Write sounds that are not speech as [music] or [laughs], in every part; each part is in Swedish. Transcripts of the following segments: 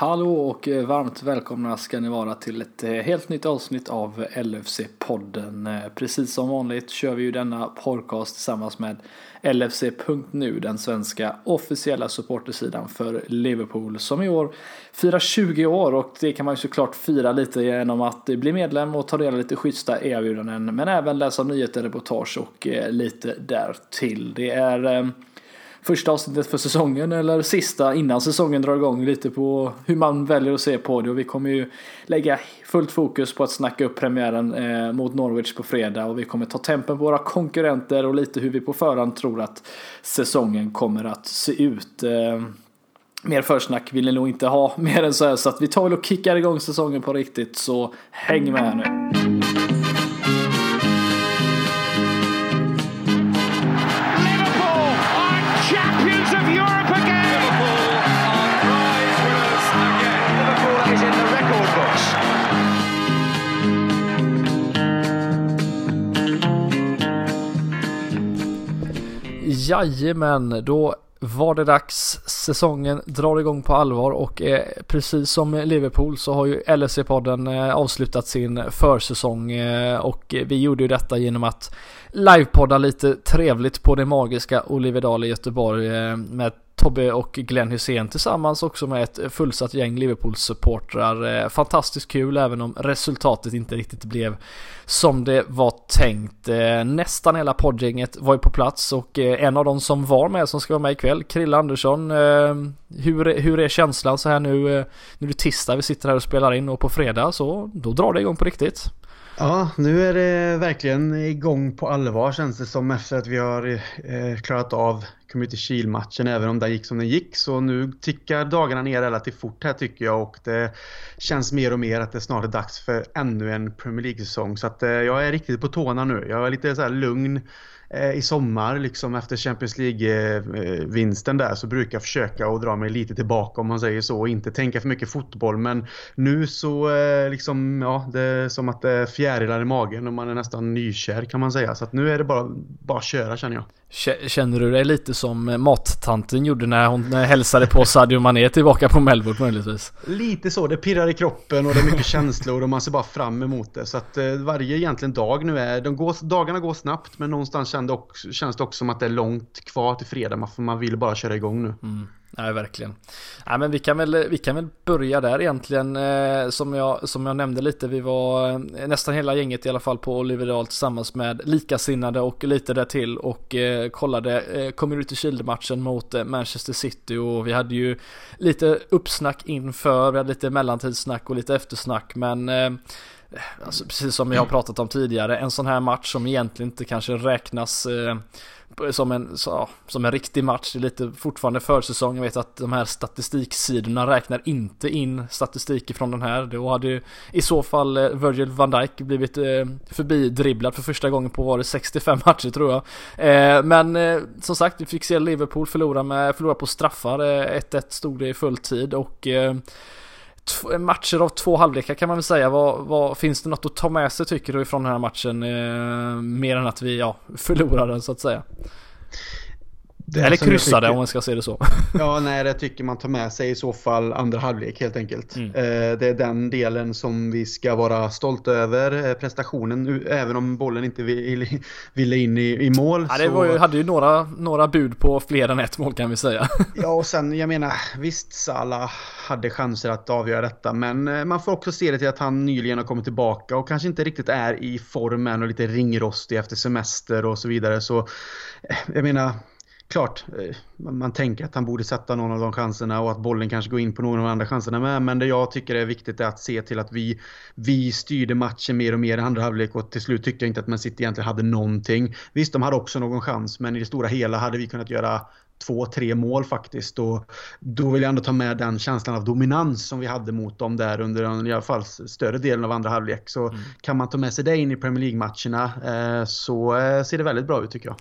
Hallå och eh, varmt välkomna ska ni vara till ett eh, helt nytt avsnitt av LFC-podden. Eh, precis som vanligt kör vi ju denna podcast tillsammans med LFC.nu, den svenska officiella supportersidan för Liverpool som i år firar 20 år och det kan man ju såklart fira lite genom att bli medlem och ta del av lite schyssta erbjudanden men även läsa nyheter, reportage och lite därtill. Det är första avsnittet för säsongen eller sista innan säsongen drar igång. Lite på hur man väljer att se på det och vi kommer ju lägga fullt fokus på att snacka upp premiären eh, mot Norwich på fredag och vi kommer ta tempen på våra konkurrenter och lite hur vi på förhand tror att säsongen kommer att se ut. Eh, mer försnack vill ni nog inte ha mer än så här så att vi tar väl och kickar igång säsongen på riktigt så häng med nu. Jajamän, då var det dags. Säsongen drar igång på allvar och eh, precis som Liverpool så har ju LSC-podden eh, avslutat sin försäsong eh, och vi gjorde ju detta genom att livepodda lite trevligt på det magiska Olivedal i Göteborg eh, med Tobbe och Glenn Hussein tillsammans också med ett fullsatt gäng Liverpool-supportrar. Eh, fantastiskt kul även om resultatet inte riktigt blev som det var tänkt. Eh, nästan hela poddgänget var ju på plats och eh, en av de som var med som ska vara med ikväll, Krille Andersson. Hur, hur är känslan så här nu? Nu är det tisdag, vi sitter här och spelar in och på fredag så då drar det igång på riktigt. Ja, nu är det verkligen igång på allvar känns det som efter att vi har eh, klarat av Community Shield-matchen även om den gick som den gick. Så nu tickar dagarna ner relativt fort här tycker jag och det känns mer och mer att det snart är dags för ännu en Premier League-säsong. Så att eh, jag är riktigt på tårna nu. Jag är lite så lugn Eh, i sommar liksom efter Champions League-vinsten eh, där så brukar jag försöka att dra mig lite tillbaka om man säger så och inte tänka för mycket fotboll men nu så eh, liksom ja det är som att det är fjärilar i magen och man är nästan nykär kan man säga så att nu är det bara bara köra känner jag. Känner du dig lite som mattanten gjorde när hon hälsade på Sadio Mané tillbaka på Melbourne möjligtvis? Lite så, det pirrar i kroppen och det är mycket [laughs] känslor och man ser bara fram emot det. Så att eh, varje egentligen dag nu är, de går, dagarna går snabbt men någonstans känns det, också, känns det också som att det är långt kvar till fredag. för man vill bara köra igång nu. Mm. Nej, verkligen. Nej, men vi kan väl, vi kan väl börja där egentligen. Eh, som, jag, som jag nämnde lite, vi var eh, nästan hela gänget i alla fall på Oliverdal tillsammans med likasinnade och lite där till och eh, kollade eh, Community Shield-matchen mot Manchester City och vi hade ju lite uppsnack inför, vi hade lite mellantidssnack och lite eftersnack men Alltså precis som jag har pratat om tidigare, en sån här match som egentligen inte kanske räknas som en, så, som en riktig match. Det är lite fortfarande försäsong. Jag vet att de här statistiksidorna räknar inte in statistik från den här. Då hade ju i så fall eh, Virgil van Dijk blivit eh, förbidribblad för första gången på var det 65 [laughs] matcher tror jag. Eh, men eh, som sagt, vi fick se Liverpool förlora, med, förlora på straffar. 1-1 eh, stod det i full tid och eh, matcher av två halvlekar kan man väl säga. Vad, vad, finns det något att ta med sig tycker du ifrån den här matchen? Eh, mer än att vi ja, [laughs] förlorade så att säga. Det Eller kryssade tycker, om man ska se det så. [laughs] Ja, nej, det tycker man tar med sig i så fall andra halvlek helt enkelt. Mm. Eh, det är den delen som vi ska vara stolta över. Eh, prestationen, även om bollen inte ville in i, i mål. Ja, det var ju, hade ju några, några bud på fler än ett mål kan vi säga. [laughs] Ja, och sen jag menar, visst Salah hade chanser att avgöra detta. Men eh, man får också se det till att han nyligen har kommit tillbaka och kanske inte riktigt är i formen och lite ringrostig efter semester och så vidare. Så jag menar, klart, eh, man tänker att han borde sätta någon av de chanserna och att bollen kanske går in på någon av de andra chanserna med. Men det jag tycker är viktigt är att se till att vi, vi styrde matchen mer och mer i andra halvlek och till slut tyckte jag inte att Man City egentligen hade någonting. Visst, de hade också någon chans, men i det stora hela hade vi kunnat göra två, tre mål faktiskt. Och då vill jag ändå ta med den känslan av dominans som vi hade mot dem där under i alla fall större delen av andra halvlek. Så mm. kan man ta med sig det in i Premier League-matcherna eh, så eh, ser det väldigt bra ut tycker jag.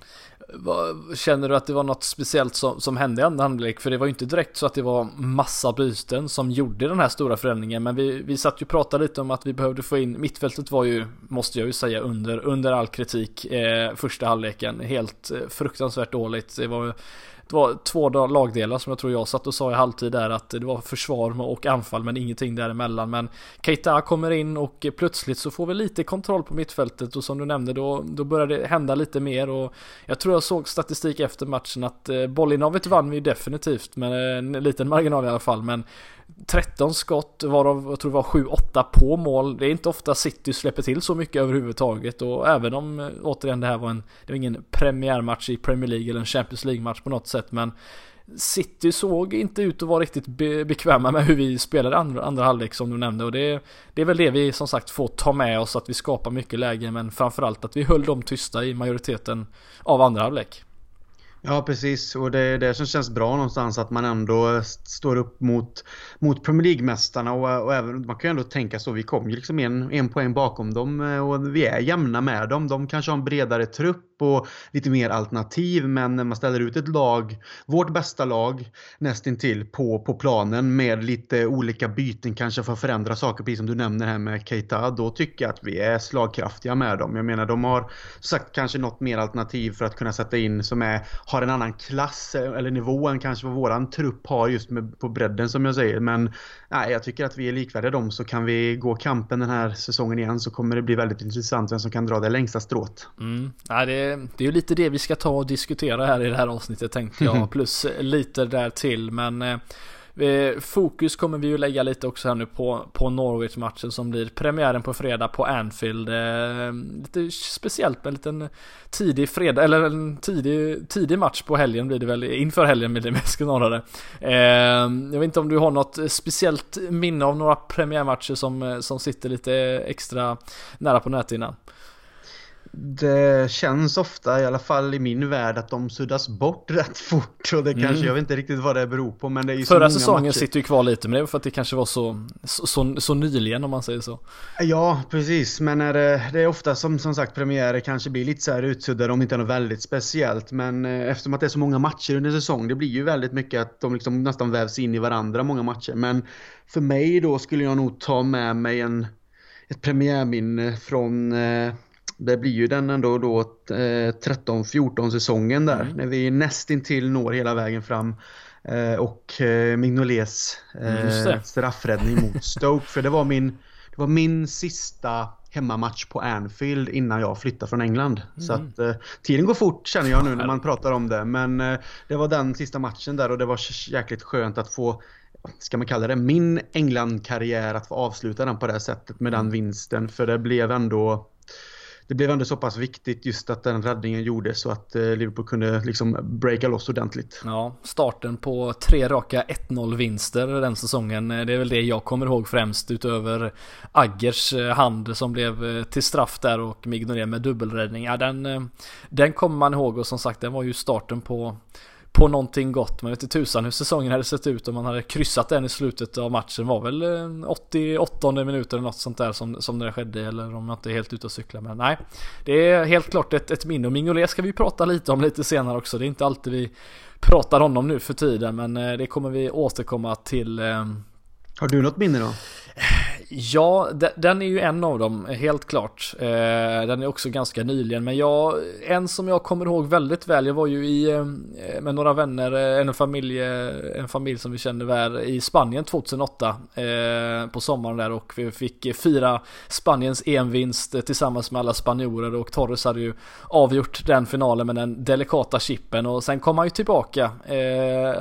Känner du att det var något speciellt som, som hände i andra halvlek? För det var ju inte direkt så att det var massa byten som gjorde den här stora förändringen. Men vi, vi satt ju och pratade lite om att vi behövde få in, mittfältet var ju, måste jag ju säga, under, under all kritik eh, första halvleken. Helt eh, fruktansvärt dåligt. Det var det var två lagdelar som jag tror jag satt och sa i halvtid där att det var försvar och anfall men ingenting däremellan. Men Keita kommer in och plötsligt så får vi lite kontroll på mittfältet och som du nämnde då, då börjar det hända lite mer och jag tror jag såg statistik efter matchen att eh, bollinnehavet vann vi definitivt med eh, en liten marginal i alla fall men 13 skott varav jag tror det var 7-8 på mål. Det är inte ofta City släpper till så mycket överhuvudtaget och även om eh, återigen det här var en, det var ingen premiärmatch i Premier League eller en Champions League-match på något sätt men City såg inte ut att vara riktigt be bekväma med hur vi spelade andra, andra halvlek som du nämnde och det, det är väl det vi som sagt får ta med oss att vi skapar mycket läge men framförallt att vi höll dem tysta i majoriteten av andra halvlek. Ja precis och det är det som känns bra någonstans att man ändå står upp mot, mot Premier League-mästarna och, och, även, man kan ju ändå tänka så, vi kom ju liksom en, en poäng bakom dem eh, och vi är jämna med dem. De kanske har en bredare trupp och lite mer alternativ men när man ställer ut ett lag, vårt bästa lag nästintill på, på planen med lite olika byten kanske för att förändra saker precis som du nämner här med Keita då tycker jag att vi är slagkraftiga med dem. Jag menar de har sagt kanske något mer alternativ för att kunna sätta in som är har en annan klass eller nivå än kanske vad våran trupp har just med, på bredden som jag säger. Men nej, jag tycker att vi är likvärdiga dem så kan vi gå kampen den här säsongen igen så kommer det bli väldigt intressant vem som kan dra det längsta strået. Mm. Ja, det, det är ju lite det vi ska ta och diskutera här i det här avsnittet tänkte jag. [laughs] Plus lite där till men eh, fokus kommer vi ju lägga lite också här nu på, på Norwich-matchen som blir premiären på fredag på Anfield. Eh, lite speciellt med en liten tidig fredag, eller en tidig, tidig match på helgen blir det väl, inför helgen blir det mest snarare. Eh, jag vet inte om du har något speciellt minne av några premiärmatcher som, som sitter lite extra nära på näthinnan? Det känns ofta, i alla fall i min värld, att de suddas bort [laughs] rätt fort. Och det kanske, mm. jag vet inte riktigt vad det beror på. Men det är ju Förra säsongen matcher. sitter ju kvar lite, men det för att det kanske var så, så, så, så nyligen om man säger så. Ja, precis. Men är det, det, är ofta som, som sagt premiärer kanske blir lite så här utsuddade om inte är något väldigt speciellt. Men eh, eftersom att det är så många matcher under säsong, det blir ju väldigt mycket att de liksom nästan vävs in i varandra, många matcher. Men för mig då skulle jag nog ta med mig en, ett premiärminne från eh, det blir ju den ändå då eh, 13-14 säsongen där mm. när vi nästintill når hela vägen fram. Eh, och eh, Mignolets eh, straffräddning mot [laughs] Stoke. För det var min, det var min sista hemmamatch på Anfield innan jag flyttade från England. Mm. Så att eh, tiden går fort känner jag nu när man pratar om det. Men eh, det var den sista matchen där och det var jäkligt skönt att få ska man kalla det, min England-karriär att få avsluta den på det här sättet med den mm. vinsten. För det blev ändå det blev ändå så pass viktigt just att den räddningen gjordes så att eh, Liverpool kunde liksom breaka loss ordentligt. Ja, starten på tre raka 1-0 vinster den säsongen. Eh, det är väl det jag kommer ihåg främst utöver Aggers eh, hand som blev till straff där och Mignolet med dubbelräddning. Ja, den, den kommer man ihåg och som sagt den var ju starten på på någonting gott. Man vet inte tusan hur säsongen hade sett ut om man hade kryssat den i slutet av matchen. var väl eh, 88 minuter eller något sånt där som, som det skedde. Eller om jag inte är helt ute och cyklar. Men nej, det är helt klart ett, ett minne. Och Mignolet ska vi prata lite om lite senare också. Det är inte alltid vi pratar honom nu för tiden. Men eh, det kommer vi återkomma till. Eh, Har du något minne då? Ja, den är ju en av dem, helt klart. Eh, den är också ganska nyligen, men jag, en som jag kommer ihåg väldigt väl, jag var ju i, eh, med några vänner, eh, en familj, en familj som vi känner väl i Spanien 2008 på sommaren där och vi fick fira Spaniens EM-vinst tillsammans med alla spanjorer och Torres hade ju avgjort den finalen med den delikata chippen och sen kom han ju tillbaka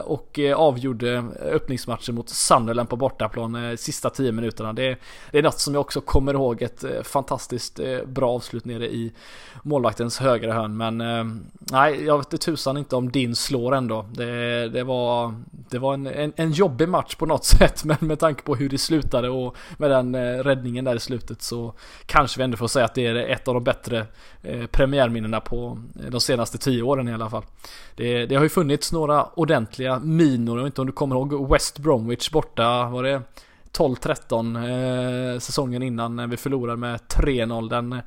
och avgjorde öppningsmatchen mot Sunderland på bortaplan sista tio minuterna. Det, det är något som jag också kommer ihåg ett eh, fantastiskt eh, bra avslut nere i målvaktens högra hörn. Men eh, nej, jag vet tusan inte om din slår ändå. Det, det var, det var en, en, en, jobbig match på något [laughs] sätt. Men med tanke på hur det slutade och med den räddningen där i slutet så kanske vi ändå får säga att det är ett av de bättre premiärminnena på de senaste tio åren i alla fall. Det, det har ju funnits några ordentliga minor. Jag vet inte om du kommer ihåg West Bromwich borta. Var det 12-13 eh, säsongen innan när vi förlorade med 3-0. Den,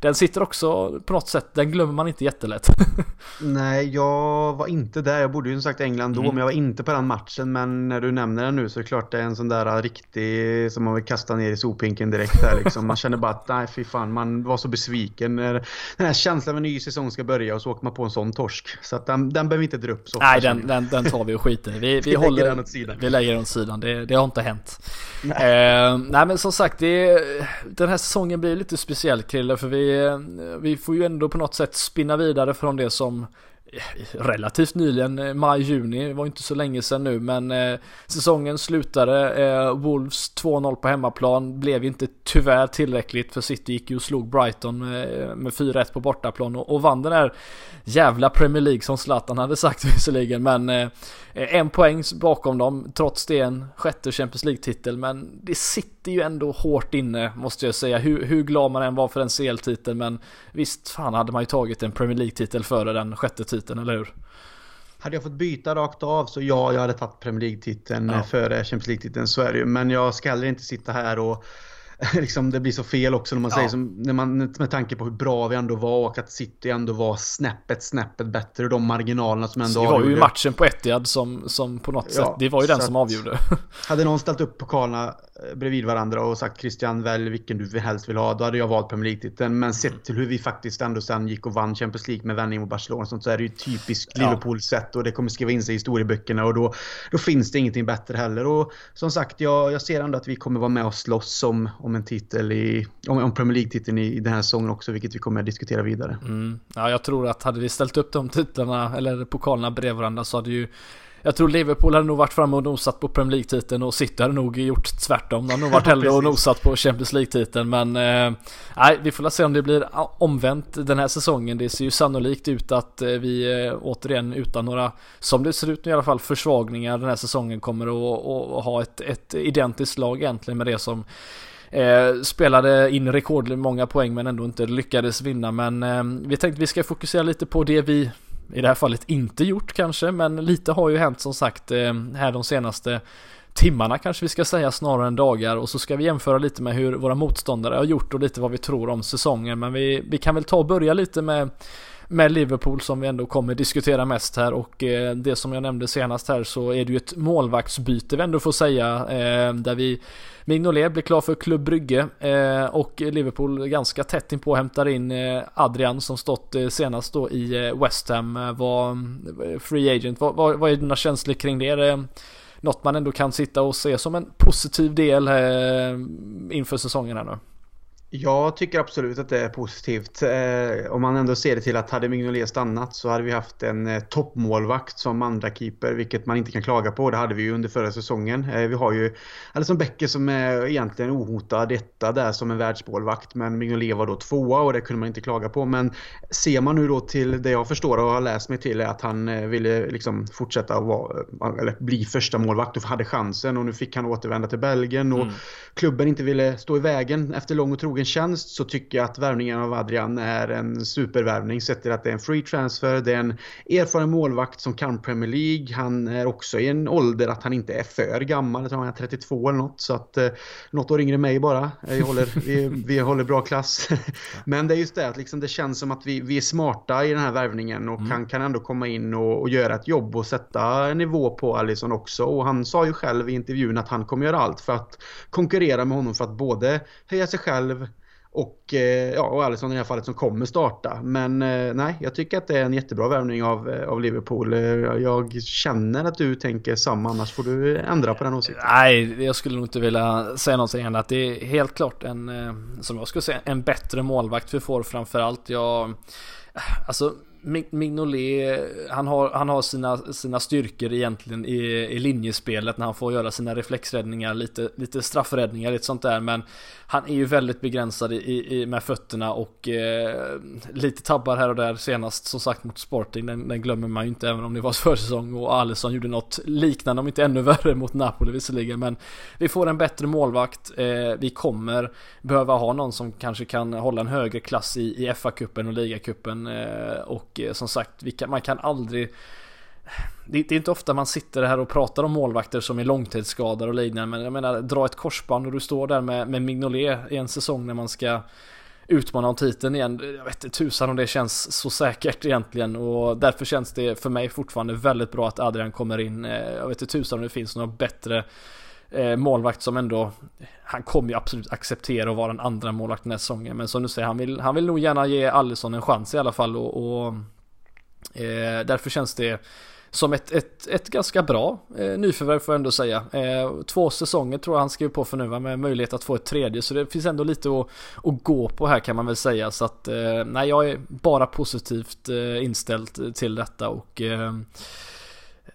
den sitter också på något sätt, den glömmer man inte jättelätt. [laughs] Nej, jag var inte där. Jag bodde ju som sagt i England då, mm. men jag var inte på den matchen. Men när du nämner den nu så är det klart det är en sån där riktig som man vill kasta ner i sophinken direkt där liksom. Man känner bara att nej fy fan, man var så besviken. Den här känslan av en ny säsong ska börja och så åker man på en sån torsk. Så att den, den behöver vi inte dra upp så Nej, den, den, den, tar vi och skiter [laughs] Vi, vi, vi håller den åt sidan. Vi lägger den åt sidan. Det, det har inte hänt. Nej. [laughs] Eh, nej men som sagt, det, den här säsongen blir lite speciell Krille, för vi, eh, vi får ju ändå på något sätt spinna vidare från det som relativt nyligen, eh, maj-juni, var inte så länge sedan nu men eh, säsongen slutade, eh, Wolves 2-0 på hemmaplan blev inte tyvärr tillräckligt för City gick ju och slog Brighton eh, med 4-1 på bortaplan och, och vann den här jävla Premier League som Zlatan hade sagt [laughs] visserligen men eh, en poäng bakom dem, trots det en sjätte Champions League-titel men det sitter ju ändå hårt inne måste jag säga. Hur, hur glad man än var för en CL-titel men visst fan hade man ju tagit en Premier League-titel före den sjätte titeln titeln, eller hur? Hade jag fått byta rakt av så ja, jag hade tagit Premier League-titeln ja. före Champions League-titeln, så är det ju. Men jag ska heller inte sitta här och [laughs] liksom, det blir så fel också när man ja. säger som, när man, med tanke på hur bra vi ändå var och att City ändå var snäppet, snäppet bättre och de marginalerna som ändå så Det var ju matchen på Etihad som, som på något ja, sätt, det var ju den som avgjorde. [laughs] Hade någon ställt upp pokalerna eh, bredvid varandra och sagt Christian välj vilken du helst vill ha, då hade jag valt Premier League-titeln. Men sett till hur vi faktiskt ändå sen gick och vann Champions League med vändning mot Barcelona och sånt så är det ju typiskt Liverpool-sätt och det kommer skriva in sig i historieböckerna och då, då finns det ingenting bättre heller. Och som sagt, jag, jag ser ändå att vi kommer vara med och slåss om, om en titel i, om, om Premier League-titeln i, i den här säsongen också, vilket vi kommer att diskutera vidare. Mm. Ja, jag tror att hade vi ställt upp de titlarna, eller pokalerna bredvid varandra så hade ju jag tror Liverpool hade nog varit framme och nosat på Premier League-titeln och City hade nog gjort tvärtom. De hade nog [laughs] varit hellre och nosat på Champions League-titeln men eh, vi får se om det blir omvänt den här säsongen. Det ser ju sannolikt ut att eh, vi eh, återigen utan några, som det ser ut nu i alla fall, försvagningar den här säsongen kommer att, att ha ett, ett identiskt lag egentligen med det som Eh, spelade in rekordmånga poäng men ändå inte lyckades vinna. Men eh, vi tänkte vi ska fokusera lite på det vi i det här fallet inte gjort kanske. Men lite har ju hänt som sagt eh, här de senaste timmarna kanske vi ska säga snarare än dagar och så ska vi jämföra lite med hur våra motståndare har gjort och lite vad vi tror om säsongen. Men vi, vi kan väl ta och börja lite med med Liverpool som vi ändå kommer diskutera mest här och eh, det som jag nämnde senast här så är det ju ett målvaktsbyte vi ändå får säga eh, där vi Mignolet blir klar för Klubb Brygge eh, och Liverpool ganska tätt inpå hämtar in eh, Adrian som stått eh, senast då i eh, West Ham var free agent. Vad, vad, vad är dina känslor kring det? Är det något man ändå kan sitta och se som en positiv del inför säsongen här nu? Jag tycker absolut att det är positivt. Eh, om man ändå ser det till att hade Mignolet stannat så hade vi haft en eh, toppmålvakt som andra keeper, vilket man inte kan klaga på. Det hade vi ju under förra säsongen. Eh, vi har ju Alisson Becker som är egentligen ohotad etta där som en världsmålvakt, men Mignolet var då tvåa och det kunde man inte klaga på. Men ser man nu då till det jag förstår och har läst mig till är att han eh, ville liksom fortsätta vara, eller bli första målvakt och hade chansen och nu fick han återvända till Belgien och mm. klubben inte ville stå i vägen efter lång och trogen trogen tjänst så tycker jag att värvningen av Adrian är en supervärvning. Sett till att det är en free transfer, det är en erfaren målvakt som kan Premier League. Han är också i en ålder att han inte är för gammal, jag tror han är 32 eller något. Så att eh, något år yngre mig bara. Jag håller, vi, vi håller bra klass. [laughs] Men det är just det att liksom det känns som att vi, vi är smarta i den här värvningen och mm. han kan ändå komma in och, och göra ett jobb och sätta nivå på Alisson också. Och han sa ju själv i intervjun att han kommer göra allt för att konkurrera med honom för att både höja sig själv och, eh, ja, och Alisson i det här fallet som kommer starta. Men eh, nej, jag tycker att det är en jättebra värvning av, eh, av Liverpool. Jag känner att du tänker samma, annars får du ändra på den åsikten. Nej, jag skulle nog inte vilja säga någonting annat. Det är helt klart en, som jag skulle säga, en bättre målvakt vi får framförallt. Jag, alltså Mignolet, han har, han har sina, sina styrkor egentligen i, i linjespelet när han får göra sina reflexräddningar, lite, lite straffräddningar, lite sånt där. Men han är ju väldigt begränsad i, i med fötterna och eh, lite tabbar här och där senast som sagt mot Sporting. Den, den glömmer man ju inte även om det var [laughs] försäsong och Alisson gjorde något liknande, om inte ännu [laughs] värre mot Napoli visserligen. Men vi får en bättre målvakt. Eh, vi kommer behöva ha någon som kanske kan hålla en högre klass i, i FA-cupen och ligacupen. Eh, och Eh, som sagt, kan, man kan aldrig det, det är inte ofta man sitter här och pratar om målvakter som är långtidsskadade och liknande men jag menar dra ett korsband och du står där med, med Mignolet i en säsong när man ska utmana om titeln igen. Jag vet inte tusan om det känns så säkert egentligen och därför känns det för mig fortfarande väldigt bra att Adrian kommer in. Eh, jag vet inte tusan om det finns några bättre eh, målvakt som ändå Han kommer ju absolut acceptera att vara den andra målvakten den här säsongen men som du säger han vill, han vill nog gärna ge Allison en chans i alla fall och, och eh, därför känns det som ett, ett, ett ganska bra eh, nyförvärv får jag ändå säga. Eh, två säsonger tror jag han skriver på för nu med möjlighet att få ett tredje så det finns ändå lite att, att gå på här kan man väl säga så att eh, nej jag är bara positivt eh, inställd till detta och eh,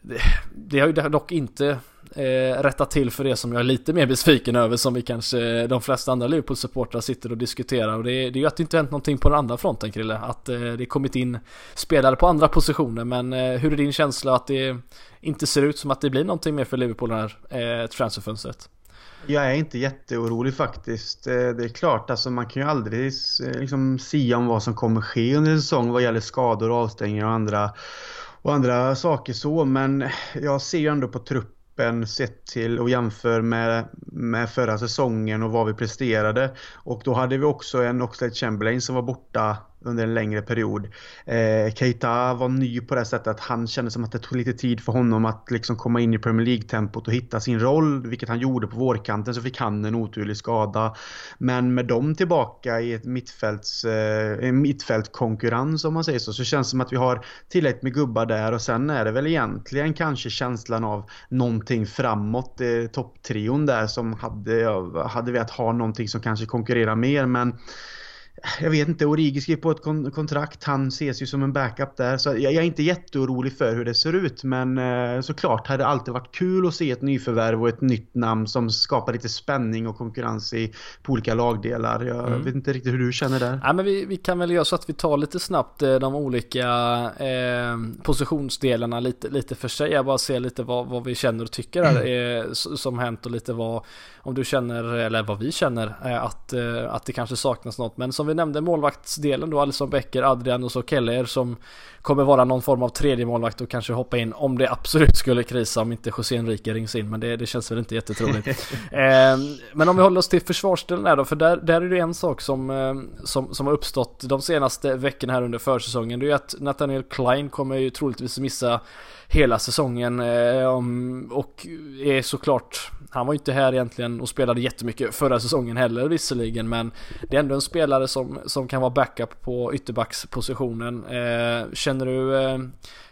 det, det har ju dock inte eh, rätta till för det som jag är lite mer besviken över som vi kanske eh, de flesta andra Liverpool-supportrar sitter och diskuterar och det, är, det är ju att det inte hänt någonting på den andra fronten Krille. Att eh, det kommit in spelare på andra positioner men eh, hur är din känsla att det inte ser ut som att det blir någonting mer för Liverpool det här eh, transferfönstret? Jag är inte jätteorolig faktiskt. Eh, det är klart, alltså man kan ju aldrig eh, liksom sia om vad som kommer ske under en säsong vad gäller skador, avstängningar och andra, och andra saker så. Men jag ser ju ändå på truppen truppen sett till och jämför med, med förra säsongen och vad vi presterade. Och då hade vi också en Oxlade Chamberlain som var borta under en längre period. Eh, Keita var ny på det sättet att han kände som att det tog lite tid för honom att liksom komma in i Premier League-tempot och hitta sin roll, vilket han gjorde på vårkanten så fick han en oturlig skada. Men med dem tillbaka i ett mittfälts, eh, mittfältkonkurrens om man säger så, så känns det som att vi har tillräckligt med gubbar där och sen är det väl egentligen kanske känslan av någonting framåt, eh, topptrion där som hade, hade velat ha någonting som kanske konkurrerar mer men jag vet inte, Origi skrev på ett kon kontrakt. Han ses ju som en backup där. Så jag, jag, är inte jätteorolig för hur det ser ut. Men eh, såklart hade det alltid varit kul att se ett nyförvärv och ett nytt namn som skapar lite spänning och konkurrens i, på olika lagdelar. Jag mm. vet inte riktigt hur du känner där. Ja, men vi, vi kan väl göra så att vi tar lite snabbt eh, de olika eh, positionsdelarna lite, lite för sig. Jag bara ser lite vad, vad vi känner och tycker mm. eh, som hänt och lite vad, om du känner, eller vad vi känner, eh, att, att det kanske saknas något. Men som vi nämnde målvaktsdelen då, Alisson Becker, Adrian och så Keller som kommer vara någon form av tredje målvakt och kanske hoppa in om det absolut skulle krisa om inte José Enrique rings in. Men det, det känns väl inte jättetroligt. [laughs] eh, men om vi håller oss till försvarsdelen här då, för där, där är det en sak som, eh, som, som har uppstått de senaste veckorna här under försäsongen. Det är ju att Nathaniel Klein kommer ju troligtvis missa hela säsongen eh, och är såklart han var ju inte här egentligen och spelade jättemycket förra säsongen heller visserligen men det är ändå en spelare som, som kan vara backup på ytterbackspositionen. Eh, känner du, eh,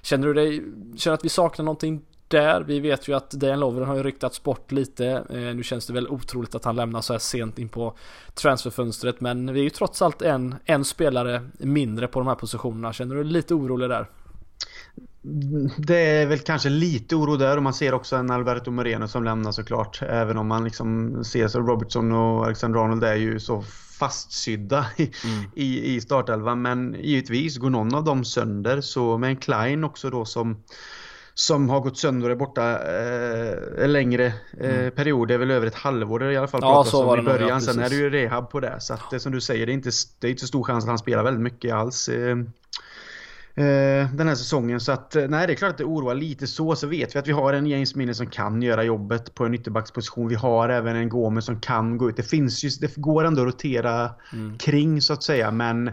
känner du dig, känner att vi saknar någonting där? Vi vet ju att Dejan Lovren har ju ryktats bort lite. Eh, nu känns det väl otroligt att han lämnar så här sent in på transferfönstret men vi är ju trots allt en, en spelare mindre på de här positionerna. Känner du dig lite orolig där? Det är väl kanske lite oro där och man ser också en Alberto Moreno som lämnar såklart. Även om man liksom ser så Robertson och Alexander Arnold är ju så fastsydda [laughs] i, mm. i, i startelvan. Men givetvis går någon av dem sönder så med en Klein också då som som har gått sönder och är borta eh, längre eh, mm. period. Det är väl över ett halvår i alla fall ja, så var det i början. Ja, Sen är det ju rehab på det. Så att det som du säger, det är inte, det är inte stor chans att han spelar väldigt mycket alls. Eh, Eh, den här säsongen. Så att, eh, nej, det är klart att det oroar lite så. Så vet vi att vi har en James Milner som kan göra jobbet på en ytterbacksposition. Vi har även en Gomes som kan gå ut. Det finns ju, det går ändå att rotera mm. kring så att säga. Men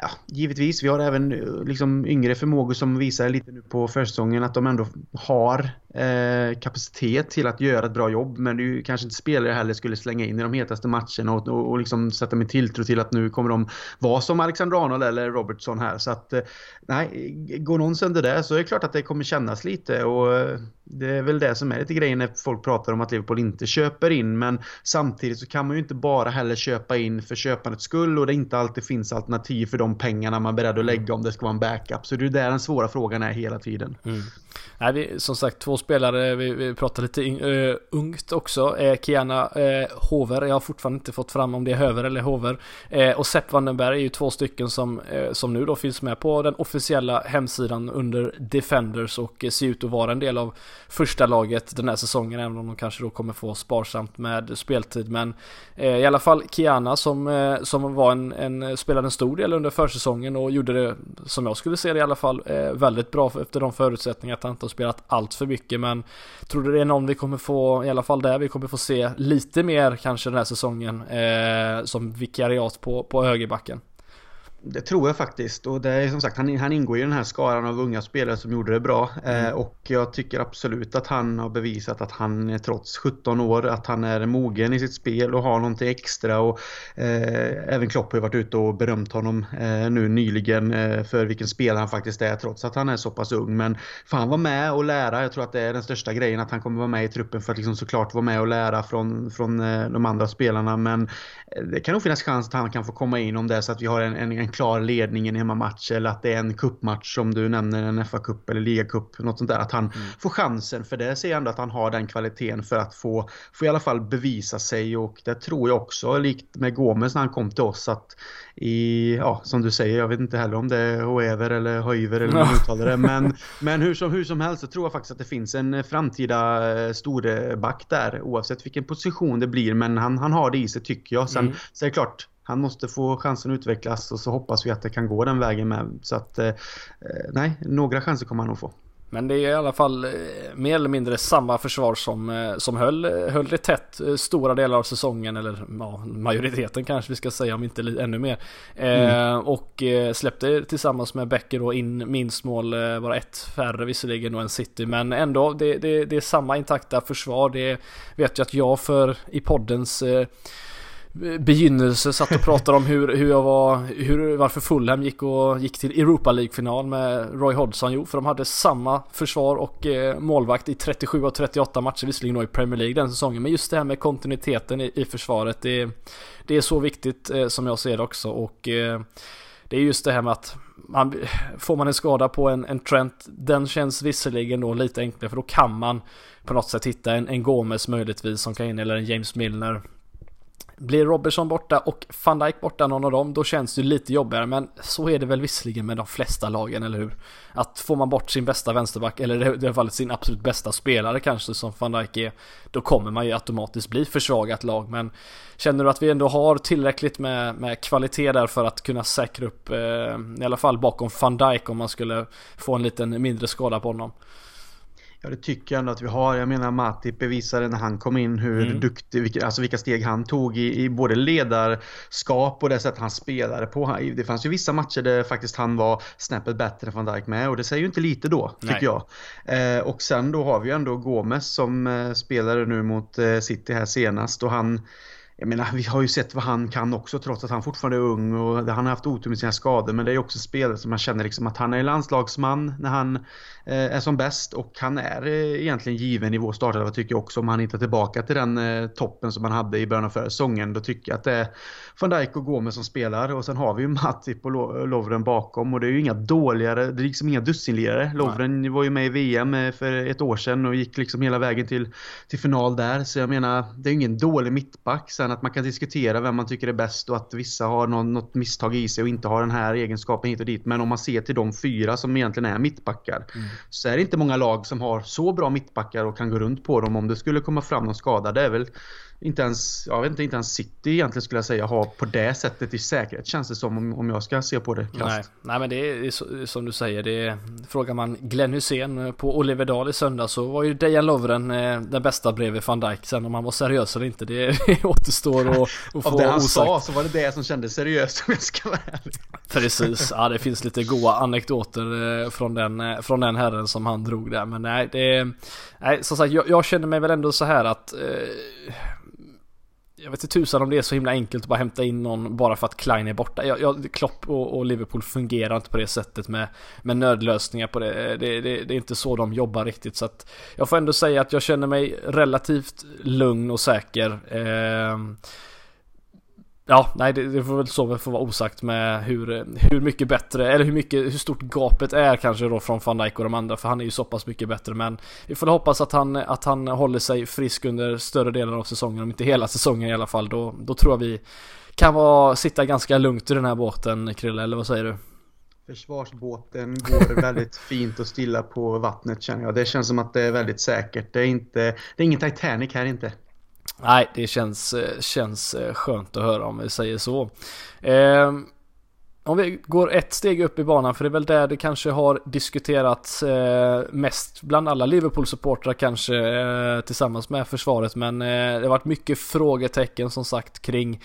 Ja, givetvis. Vi har även eh, liksom yngre förmågor som visar lite nu på försäsongen att de ändå har eh, kapacitet till att göra ett bra jobb. Men det är ju kanske inte spelare jag heller skulle slänga in i de hetaste matcherna och, och, och liksom sätta min tilltro till att nu kommer de vara som Alexander Arnold eller Robertson här. Så att eh, nej, går någon sönder där så är det klart att det kommer kännas lite och eh, det är väl det som är lite grejen när folk pratar om att Liverpool inte köper in. Men samtidigt så kan man ju inte bara heller köpa in för köpandets skull och det inte alltid finns alternativ för de pengarna man är beredd att lägga om det ska vara en backup. Så det är där den svåra frågan är hela tiden. Mm. Nej, vi, som sagt två spelare, vi, vi pratar lite uh, ungt också. Uh, Kiana uh, Hover, jag har fortfarande inte fått fram om det är Höver eller Hover. Uh, och Sepp Vandenberg är ju två stycken som, uh, som nu då finns med på den officiella hemsidan under Defenders och ser ut att vara en del av första laget den här säsongen även om de kanske då kommer få sparsamt med speltid. Men i alla fall Kiana som, som var en, en, spelade en stor del under försäsongen och gjorde det som jag skulle se det i alla fall väldigt bra efter de förutsättningar att han inte har spelat allt för mycket men tror du det är någon vi kommer få, i alla fall där vi kommer få se lite mer kanske den här säsongen eh, som vikariat på, på högerbacken? Det tror jag faktiskt. Och det är som sagt han, han ingår i den här skaran av unga spelare som gjorde det bra. Mm. eh, och jag tycker absolut att han har bevisat att han trots 17 år att han är mogen i sitt spel och har någonting extra. Och eh, även Klopp har ju varit ute och berömt honom eh, nu nyligen eh, för vilken spelare han faktiskt är trots att han är så pass ung. Men får han vara med och lära. Jag tror att det är den största grejen att han kommer vara med i truppen för att liksom såklart vara med och lära från, från eh, de andra spelarna. Men eh, det kan nog finnas chans att han kan få komma in om det är så att vi har en, en klar ledning i en hemmamatch eller att det är en kuppmatch som du nämner, en FA-cup eller ligacup, något sånt där. Att han mm. får chansen, för det ser jag ändå att han har den kvaliteten för att få, få i alla fall bevisa sig och det tror jag också, likt med Gomes när han kom till oss, att i, ja som du säger, jag vet inte heller om det är Hoever eller Höjver eller [laughs] hur man uttalar det, men, men hur, som, hur som helst så tror jag faktiskt att det finns en framtida eh, storback där, oavsett vilken position det blir, men han, han har det i sig tycker jag. Sen mm. så är det klart, han måste få chansen att utvecklas och så hoppas vi att det kan gå den vägen med. Så att eh, nej, några chanser kommer han nog få. Men det är i alla fall eh, mer eller mindre samma försvar som, eh, som höll, höll det tätt stora delar av säsongen eller ja, majoriteten kanske vi ska säga om inte ännu mer. Mm. Eh, och släppte tillsammans med Becker då in minst mål, bara ett färre visserligen då än City. Men ändå, det, det, det är samma intakta försvar. Det vet jag att jag för i poddens begynnelse satt och pratade om hur, hur jag var, hur, varför Fulham gick och gick till Europa League-final med Roy Hodgson. Jo, för de hade samma försvar och eh, målvakt i 37 av 38 matcher, visserligen då i Premier League den säsongen. Men just det här med kontinuiteten i, i försvaret, det, det är så viktigt eh, som jag ser det också. Och eh, det är just det här med att man, får man en skada på en, en Trent, den känns visserligen då lite enklare för då kan man på något sätt hitta en, en Gomes möjligtvis som kan in eller en James Milner blir Robertson borta och van Dijk borta någon av dem, då känns det lite jobbigare. Men så är det väl visserligen med de flesta lagen, eller hur? Att får man bort sin bästa vänsterback, eller i det här fallet sin absolut bästa spelare kanske som van Dijk är, då kommer man ju automatiskt bli försvagat lag. Men känner du att vi ändå har tillräckligt med, med kvalitet där för att kunna säkra upp, eh, i alla fall bakom van Dijk om man skulle få en liten mindre skada på honom? Ja det tycker jag ändå att vi har. Jag menar Matip bevisade när han kom in hur mm. duktig, vilka, alltså vilka steg han tog i, i, både ledarskap och det sätt han spelade på. Det fanns ju vissa matcher där faktiskt han var snäppet bättre än van Dijk med och det säger ju inte lite då, tycker Nej. jag. Eh, och sen då har vi ju ändå Gomes som eh, spelade nu mot eh, City här senast och han jag menar, vi har ju sett vad han kan också trots att han fortfarande är ung och han har haft otur med sina skador. Men det är också spelare som man känner liksom att han är landslagsman när han är som bäst och han är eh, egentligen given i vår startelva tycker jag också om han inte är tillbaka till den eh, toppen som han hade i början av förra säsongen. Då tycker jag att det är van Dijk och Gomes som spelar och sen har vi ju Matip och Lovren bakom och det är ju inga dåligare, det är liksom inga dussinlirare. Lovren var ju med i VM för ett år sedan och gick liksom hela vägen till, till final där. Så jag menar, det är ju ingen dålig mittback. Sen att man kan diskutera vem man tycker är bäst och att vissa har någon, något misstag i sig och inte har den här egenskapen hit och dit. Men om man ser till de fyra som egentligen är mittbackar mm. Så är det inte många lag som har så bra mittbackar och kan gå runt på dem om det skulle komma fram någon skada. Det är väl inte ens, jag vet inte, inte ens City egentligen skulle jag säga har på det sättet i säkerhet känns det som om, om jag ska se på det krasst. Nej, nej men det är som du säger, det är, frågar man Glenn Hussein på Oliverdal i söndag så var ju Dejan Lovren eh, den bästa bredvid van Dijk. Sen om han var seriös eller inte, det [laughs] återstår att, att få Av det han osagt. sa så var det det som kändes seriöst om jag ska vara ärlig. Precis, ja det finns lite goa anekdoter eh, från den, eh, från den herren som han drog där. Men nej, det nej som sagt jag, jag känner mig väl ändå så här att eh, jag vet inte tusan om det är så himla enkelt att bara hämta in någon bara för att Klein är borta. Jag, jag, Klopp och, och, Liverpool fungerar inte på det sättet med, med nödlösningar på det. Eh, det, det. det, är inte så de jobbar riktigt. Så att jag får ändå säga att jag känner mig relativt lugn och säker. Eh, Ja, nej det, det får väl så får vara osagt med hur, hur mycket bättre, eller hur mycket, hur stort gapet är kanske då från van Dijk och de andra, för han är ju så pass mycket bättre. Men vi får hoppas att han, att han håller sig frisk under större delen av säsongen, om inte hela säsongen i alla fall. Då, då tror jag vi kan vara, sitta ganska lugnt i den här båten, Krille, eller vad säger du? Försvarsbåten går [laughs] väldigt fint och stilla på vattnet känner jag. Det känns som att det är väldigt säkert. Det är, inte, det är ingen Titanic här inte. Nej, det känns, eh, känns eh, skönt att höra om vi säger så. Eh, om vi går ett steg upp i banan, för det är väl där det kanske har diskuterats eh, mest bland alla Liverpool-supportrar kanske eh, tillsammans med försvaret. Men eh, det har varit mycket frågetecken som sagt kring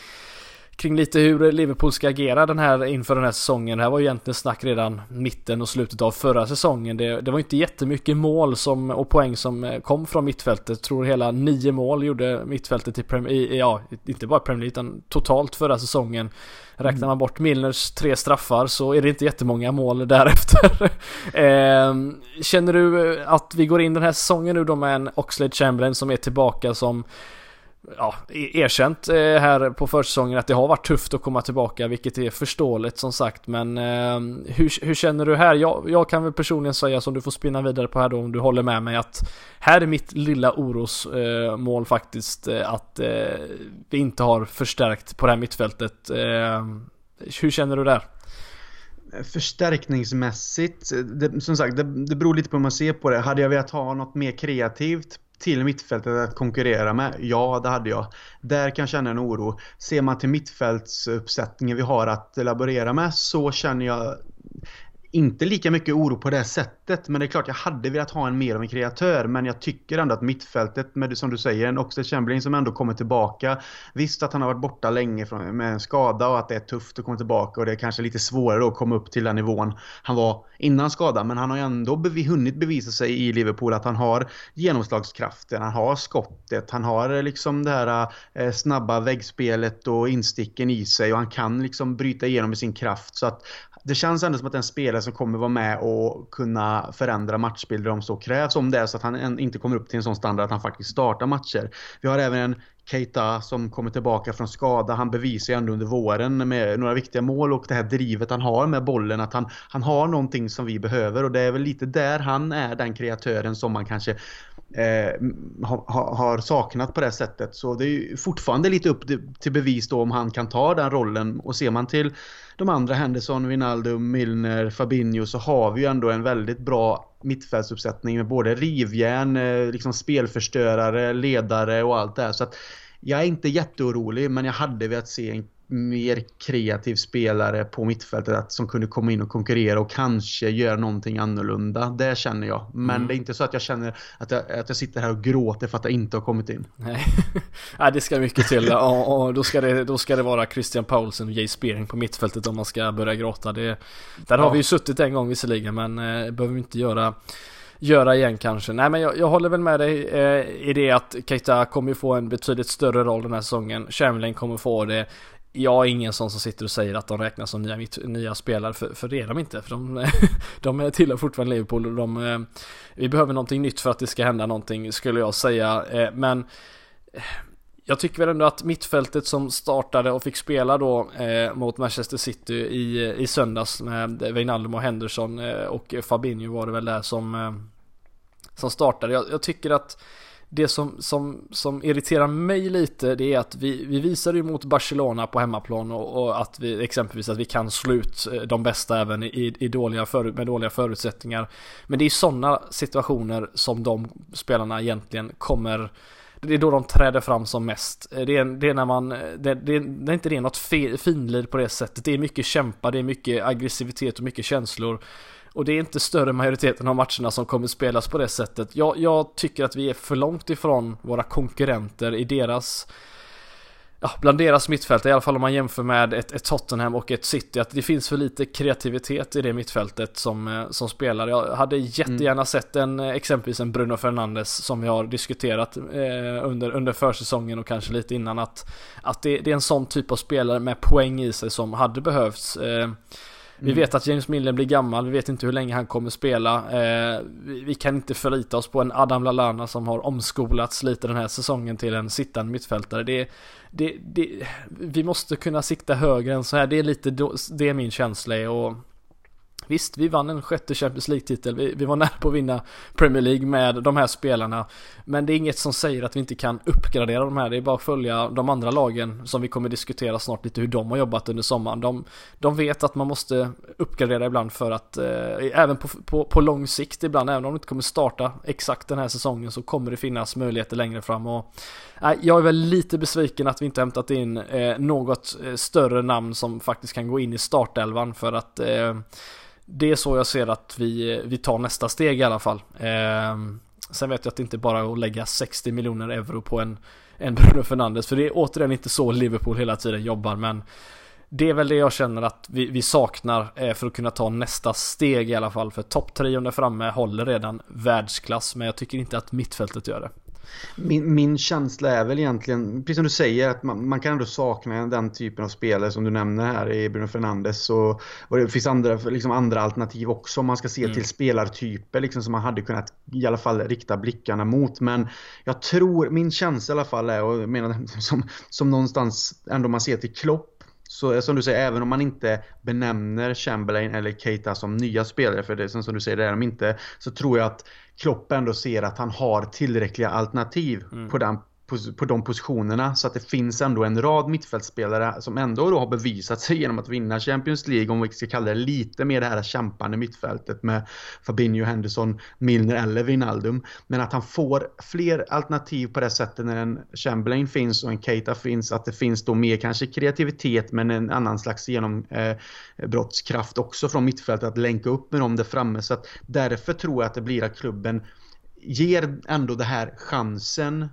kring lite hur Liverpool ska agera den här inför den här säsongen. Det här var ju egentligen snack redan mitten och slutet av förra säsongen. Det, det var inte jättemycket mål som, och poäng som eh, kom från mittfältet. Jag tror hela nio mål gjorde mittfältet i, Premier, i ja, inte bara Premier League utan totalt förra säsongen. Räknar man bort Milners tre straffar så är det inte jättemånga mål därefter. [laughs] eh, känner du att vi går in den här säsongen nu då med en Oxlade Chamberlain som är tillbaka som ja, e- erkänt eh, här på försäsongen att det har varit tufft att komma tillbaka, vilket är förståeligt som sagt. Men eh, hur, hur, känner du här? Jag, jag, kan väl personligen säga, som du får spinna vidare på här då, om du håller med mig, att här är mitt lilla orosmål eh, faktiskt, eh, att eh, vi inte har förstärkt på det här mittfältet. Eh, hur känner du där? Förstärkningsmässigt, det, som sagt, det, det beror lite på hur man ser på det. Hade jag velat ha något mer kreativt till mittfältet att konkurrera med? Ja, det hade jag. Där kan jag känna en oro. Ser man till mittfältsuppsättningen vi har att laborera med så känner jag inte lika mycket oro på det sättet. Men det är klart jag hade velat ha en mer av en kreatör. Men jag tycker ändå att mittfältet med som du säger en Oxlade Chamberlain som ändå kommer tillbaka. Visst att han har varit borta länge från, med en skada och att det är tufft att komma tillbaka och det är kanske lite svårare att komma upp till den nivån han var innan skadan. Men han har ju ändå bev hunnit bevisa sig i Liverpool att han har genomslagskraften, han har skottet, han har liksom det här eh, snabba väggspelet och insticken i sig och han kan liksom bryta igenom med sin kraft. Så att det känns ändå som att en spelare som kommer vara med och kunna förändra matchbilder om så krävs. Om det är så att han inte kommer upp till en sån standard att han faktiskt startar matcher. Vi har även en Keita som kommer tillbaka från skada. Han bevisar ju ändå under våren med några viktiga mål och det här drivet han har med bollen. Att han, han har någonting som vi behöver och det är väl lite där han är den kreatören som man kanske eh, ha, har saknat på det sättet. Så det är ju fortfarande lite upp till bevis då om han kan ta den rollen. Och ser man till de andra Henderson, Wijnaldum, Milner, Fabinho så har vi ju ändå en väldigt bra mittfältsuppsättning med både rivjärn, eh, liksom spelförstörare, ledare och allt det här. Så att jag är inte jätteorolig men jag hade velat se en mer kreativ spelare på mittfältet som kunde komma in och konkurrera och kanske göra någonting annorlunda. Det känner jag. Men mm. det är inte så att jag känner att jag, att jag sitter här och gråter för att jag inte har kommit in. Nej, [laughs] det ska mycket till. och, och då, ska det, då ska det vara Christian Paulsen och Jay Spearing på mittfältet om man ska börja gråta. Det, där ja. har vi ju suttit en gång visserligen men eh, behöver vi inte göra göra igen kanske. Nej men jag, jag håller väl med dig eh, i det att Keita kommer få en betydligt större roll den här säsongen. Chamberlain kommer få det jag är ingen sån som sitter och säger att de räknas som nya, nya spelare, för, för det är de inte. För de, [laughs] de tillhör fortfarande Liverpool och de, eh, vi behöver någonting nytt för att det ska hända någonting, skulle jag säga. Eh, men eh, jag tycker väl ändå att mittfältet som startade och fick spela då eh, mot Manchester City i, i söndags med Wijnaldum och Henderson eh, och Fabinho var det väl där som, eh, som startade. Jag, jag tycker att det som, som, som irriterar mig lite det är att vi, vi visade ju mot Barcelona på hemmaplan och, och, att vi exempelvis att vi kan slå ut eh, de bästa även i, i dåliga för, med dåliga förutsättningar. Men det är sådana situationer som de spelarna egentligen kommer det är då de träder fram som mest. Eh, det är, det är när man, eh, det, det, det är inte det något finlir på det sättet. Det är mycket kämpa, det är mycket aggressivitet och mycket känslor. Och det är inte större majoriteten av matcherna som kommer spelas på det sättet. Jag, jag tycker att vi är för långt ifrån våra konkurrenter i deras ja, bland deras mittfält, i alla fall om man jämför med ett, ett, Tottenham och ett City, att det finns för lite kreativitet i det mittfältet som, eh, som spelar. Jag hade jättegärna mm. sett en, eh, exempelvis en Bruno Fernandes som vi har diskuterat eh, under, under försäsongen och kanske lite innan, att, att det, det, är en sån typ av spelare med poäng i sig som hade behövts. Eh, vi vet att James Milner blir gammal, vi vet inte hur länge han kommer spela. Eh, vi, kan inte förlita oss på en Adam Lallana som har omskolats lite den här säsongen till en sittande mittfältare. Det, det, det, vi måste kunna sikta högre än så här. Det är lite det är min känsla och Visst, vi vann en sjätte Champions League-titel. Vi, vi, var nära på att vinna Premier League med de här spelarna. Men det är inget som säger att vi inte kan uppgradera de här. Det är bara att följa de andra lagen som vi kommer diskutera snart lite hur de har jobbat under sommaren. De, de vet att man måste uppgradera ibland för att eh, även på, på, på lång sikt ibland, även om det inte kommer starta exakt den här säsongen så kommer det finnas möjligheter längre fram. Och, eh, jag är väl lite besviken att vi inte hämtat in eh, något eh, större namn som faktiskt kan gå in i startelvan för att eh, det är så jag ser att vi, vi tar nästa steg i alla fall. Eh, sen vet jag att det inte bara är att lägga 60 miljoner euro på en, en Bruno Fernandes. För det är återigen inte så Liverpool hela tiden jobbar. Men det är väl det jag känner att vi, vi saknar eh, för att kunna ta nästa steg i alla fall. För topptrion där framme håller redan världsklass. Men jag tycker inte att mittfältet gör det. Min, min känsla är väl egentligen, precis som du säger, att man, man, kan ändå sakna den typen av spelare som du nämner här i Bruno Fernandes. Och, och det finns andra, liksom andra alternativ också om man ska se mm. till spelartyper liksom, som man hade kunnat i alla fall rikta blickarna mot. Men jag tror, min känsla i alla fall är, och jag menar [laughs] som, som någonstans ändå man ser till Klopp så som du säger, även om man inte benämner Chamberlain eller Keita som nya spelare, för det som, som du säger, det är de inte, så tror jag att Klopp ändå ser att han har tillräckliga alternativ mm. på den på de positionerna så att det finns ändå en rad mittfältspelare som ändå då har bevisat sig genom att vinna Champions League om vi ska kalla det lite mer det här kämpande mittfältet med Fabinho, Henderson, Milner eller Wijnaldum. Men att han får fler alternativ på det sättet när en Chamberlain finns och en Keita finns, att det finns då mer kanske kreativitet men en annan slags genombrottskraft eh, också från mittfältet att länka upp med dem där framme. Så att därför tror jag att det blir att klubben ger ändå det här chansen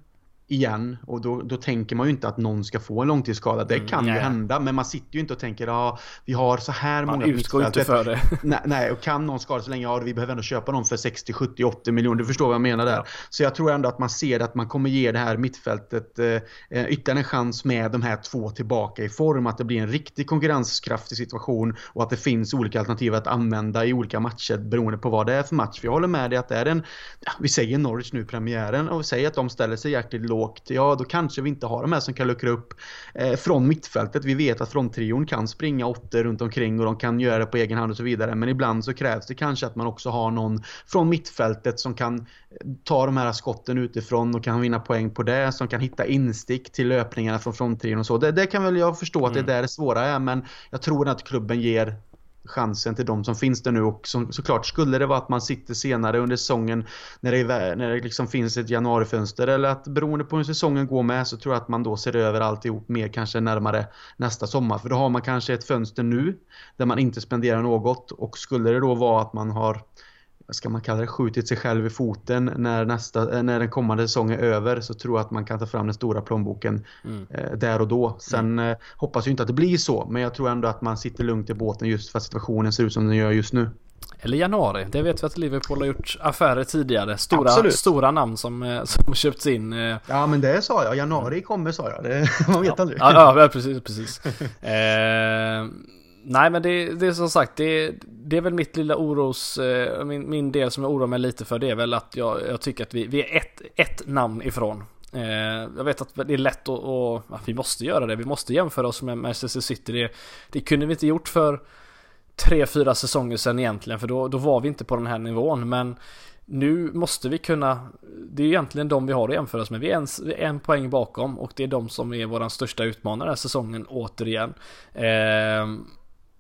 igen och då, då tänker man ju inte att någon ska få en långtidsskada. Det mm, kan mm, ju hända men man sitter ju inte och tänker ja vi har så här man många utgår inte för det. [laughs] nej, nej, och kan någon skada så länge, ja vi behöver ändå köpa dem för 60, 70, 80 miljoner. Du förstår vad jag menar där. Ja. Så jag tror ändå att man ser att man kommer ge det här mittfältet eh, eh, ytterligare en chans med de här två tillbaka i form. Att det blir en riktig konkurrenskraftig situation och att det finns olika alternativ att använda i olika matcher beroende på vad det är för match. För jag håller med dig att det är en, vi säger Norwich nu premiären och vi säger att de ställer sig jäkligt lågt, ja då kanske vi inte har de här som kan luckra upp eh, från mittfältet. Vi vet att fronttrion kan springa åttor runt omkring och de kan göra det på egen hand och så vidare. Men ibland så krävs det kanske att man också har någon från mittfältet som kan eh, ta de här skotten utifrån och kan vinna poäng på det. Som kan hitta instick till löpningarna från fronttrion och så. Det, det kan väl jag förstå att mm. det är där det svåra är. Men jag tror att klubben ger chansen till de som finns där nu. Och som, såklart skulle det vara att man sitter senare under säsongen när det, när det liksom finns ett januarifönster eller att beroende på hur säsongen går med så tror jag att man då ser över alltihop mer kanske närmare nästa sommar. För då har man kanske ett fönster nu där man inte spenderar något. Och skulle det då vara att man har vad ska man kalla det, skjutit sig själv i foten när, nästa, när den kommande säsongen är över så tror jag att man kan ta fram den stora plånboken mm. eh, där och då. Sen mm. eh, hoppas jag inte att det blir så, men jag tror ändå att man sitter lugnt i båten just för att situationen ser ut som den gör just nu. Eller januari, det vet vi att Liverpool har gjort affärer tidigare. Stora, stora namn som, eh, [laughs] som köpts in. Eh. Ja men det sa jag, januari kommer sa jag. Det, [laughs] man vet ja. aldrig. Ja, ja precis, precis. [laughs] eh, Nej men det, det är som sagt, det, det är väl mitt lilla oros, eh, min, min del som jag oroar mig lite för det är väl att jag, jag tycker att vi, vi är ett, ett namn ifrån. Eh, jag vet att det är lätt att, och, att vi måste göra det, vi måste jämföra oss med Manchester City. Det, det kunde vi inte gjort för tre, fyra säsonger sedan egentligen, för då, då var vi inte på den här nivån. Men nu måste vi kunna, det är egentligen de vi har att jämföra oss med. Vi är en, en poäng bakom och det är de som är vår största utmanare den här säsongen återigen. Eh,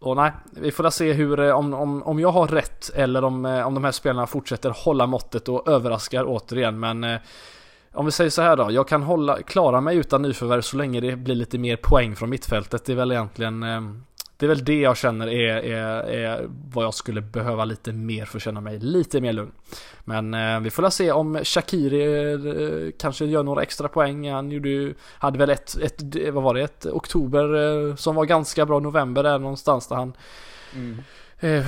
och nej, vi får se hur, eh, om, om, om jag har rätt eller om, eh, om de här spelarna fortsätter hålla måttet och överraskar återigen. Men eh, om vi säger så här då, jag kan hålla, klara mig utan nyförvärv så länge det blir lite mer poäng från mittfältet. Det är väl egentligen eh, det är väl det jag känner är, är, är vad jag skulle behöva lite mer för att känna mig lite mer lugn. Men eh, vi får väl se om Shakiri eh, kanske gör några extra poäng. Han gjorde, hade väl ett, ett, vad var det, ett oktober eh, som var ganska bra, november där någonstans där han mm. eh,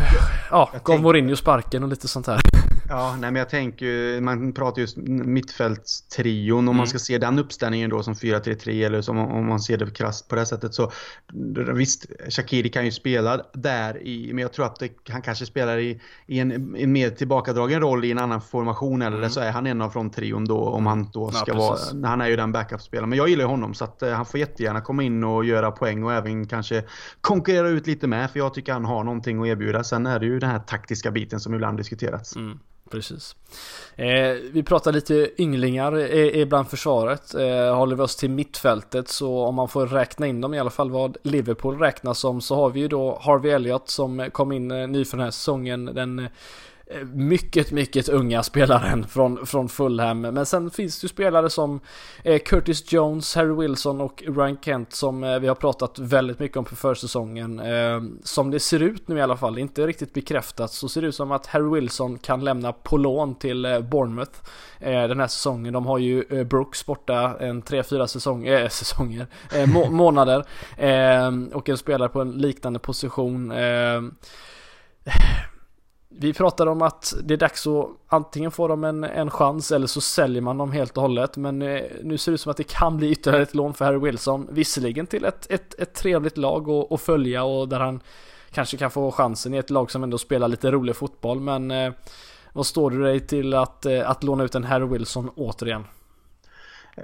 ja, gav Mourinho sparken och lite sånt här. Ja, nej men jag tänker man pratar just mittfältstrion om mm. man ska se den uppställningen då som 4-3-3 eller som om man ser det krasst på det sättet så visst, Shakiri kan ju spela där i, men jag tror att det, han kanske spelar i, i en, en, mer tillbakadragen roll i en annan formation eller mm. så är han en av fronttrion då om han då ska ja, vara, han är ju den backup-spelaren. Men jag gillar ju honom så att uh, han får jättegärna komma in och göra poäng och även kanske konkurrera ut lite med för jag tycker han har någonting att erbjuda. Sen är det ju den här taktiska biten som ibland diskuterats. Mm. Precis. Eh, vi pratar lite ynglingar ibland försvaret. Eh, håller vi oss till mittfältet så om man får räkna in dem i alla fall vad Liverpool räknas som så har vi ju då Harvey Elliott som kom in eh, ny för den här säsongen. Den eh, Eh, mycket, mycket unga spelaren från, från Fulham. Men sen finns det ju spelare som eh, Curtis Jones, Harry Wilson och Ryan Kent som eh, vi har pratat väldigt mycket om på försäsongen. Som det ser ut nu i alla fall, inte riktigt bekräftat, så ser det ut som att Harry Wilson kan lämna på lån till Bournemouth den här säsongen. De har ju Brooks borta en 3-4 säsong, äh, [laughs] säsonger, må [laughs] månader. och en spelare på en liknande position vi pratade om att det är dags att antingen få dem en, en chans eller så säljer man dem helt och hållet. Men eh, nu ser det ut som att det kan bli ytterligare ett lån för Harry Wilson. Visserligen till ett, ett, ett trevligt lag att, att följa och där han kanske kan få chansen i ett lag som ändå spelar lite rolig fotboll. Men eh, vad står du dig till att, eh, att låna ut en Harry Wilson återigen?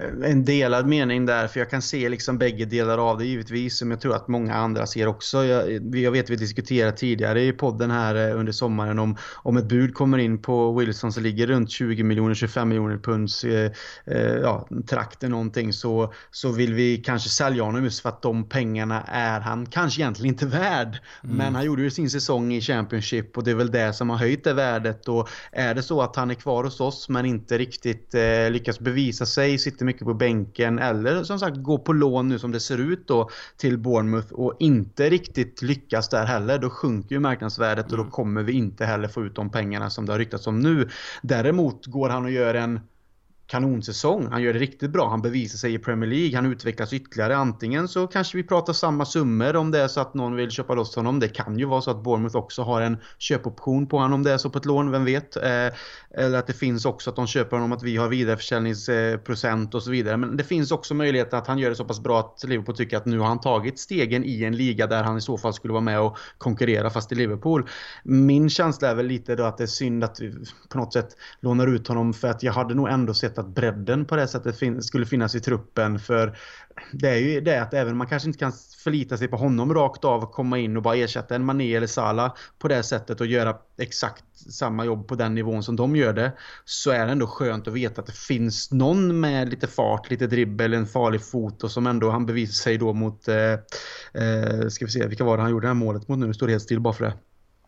Eh, en delad mening där, för jag kan se liksom bägge delar av det givetvis, som jag tror att många andra ser också. Jag, jag vet vi diskuterade tidigare i podden här eh, under sommaren om, om ett bud kommer in på Wilson som ligger runt 20 miljoner, 25 miljoner punds eh, eh, ja, trakten någonting så, så vill vi kanske sälja honom just för att de pengarna är han kanske egentligen inte värd. Mm. Men han gjorde ju sin säsong i Championship och det är väl det som har höjt det värdet och är det så att han är kvar hos oss men inte riktigt eh, lyckas bevisa sig, sitter mycket på bänken eller som sagt gå på lån nu som det ser ut då till Bournemouth och inte riktigt lyckas där heller. Då sjunker ju marknadsvärdet och då mm. kommer vi inte heller få ut de pengarna som det har ryktats om nu. Däremot går han och gör en kanonsäsong. Han gör det riktigt bra. Han bevisar sig i Premier League. Han utvecklas ytterligare. Antingen så kanske vi pratar samma summor om det är så att någon vill köpa loss honom. Det kan ju vara så att Bournemouth också har en köpoption på honom om det är så på ett lån, vem vet. Eh, eller att det finns också att de köper honom att vi har vidareförsäljningsprocent och så vidare. Men det finns också möjlighet att han gör det så pass bra att Liverpool tycker att nu har han tagit stegen i en liga där han i så fall skulle vara med och konkurrera fast i Liverpool. Min känsla är väl lite då att det är synd att vi på något sätt lånar ut honom för att jag hade nog ändå sett vet att bredden på det sättet fin skulle finnas i truppen. För det är ju det att även om man kanske inte kan förlita sig på honom rakt av och komma in och bara ersätta en Mané eller Salah på det sättet och göra exakt samma jobb på den nivån som de gör det. Så är det ändå skönt att veta att det finns någon med lite fart, lite dribbel, en farlig fot och som ändå han bevisar sig då mot, eh, eh, ska vi se, vilka var det han gjorde det här målet mot nu? Står det helt still bara för det.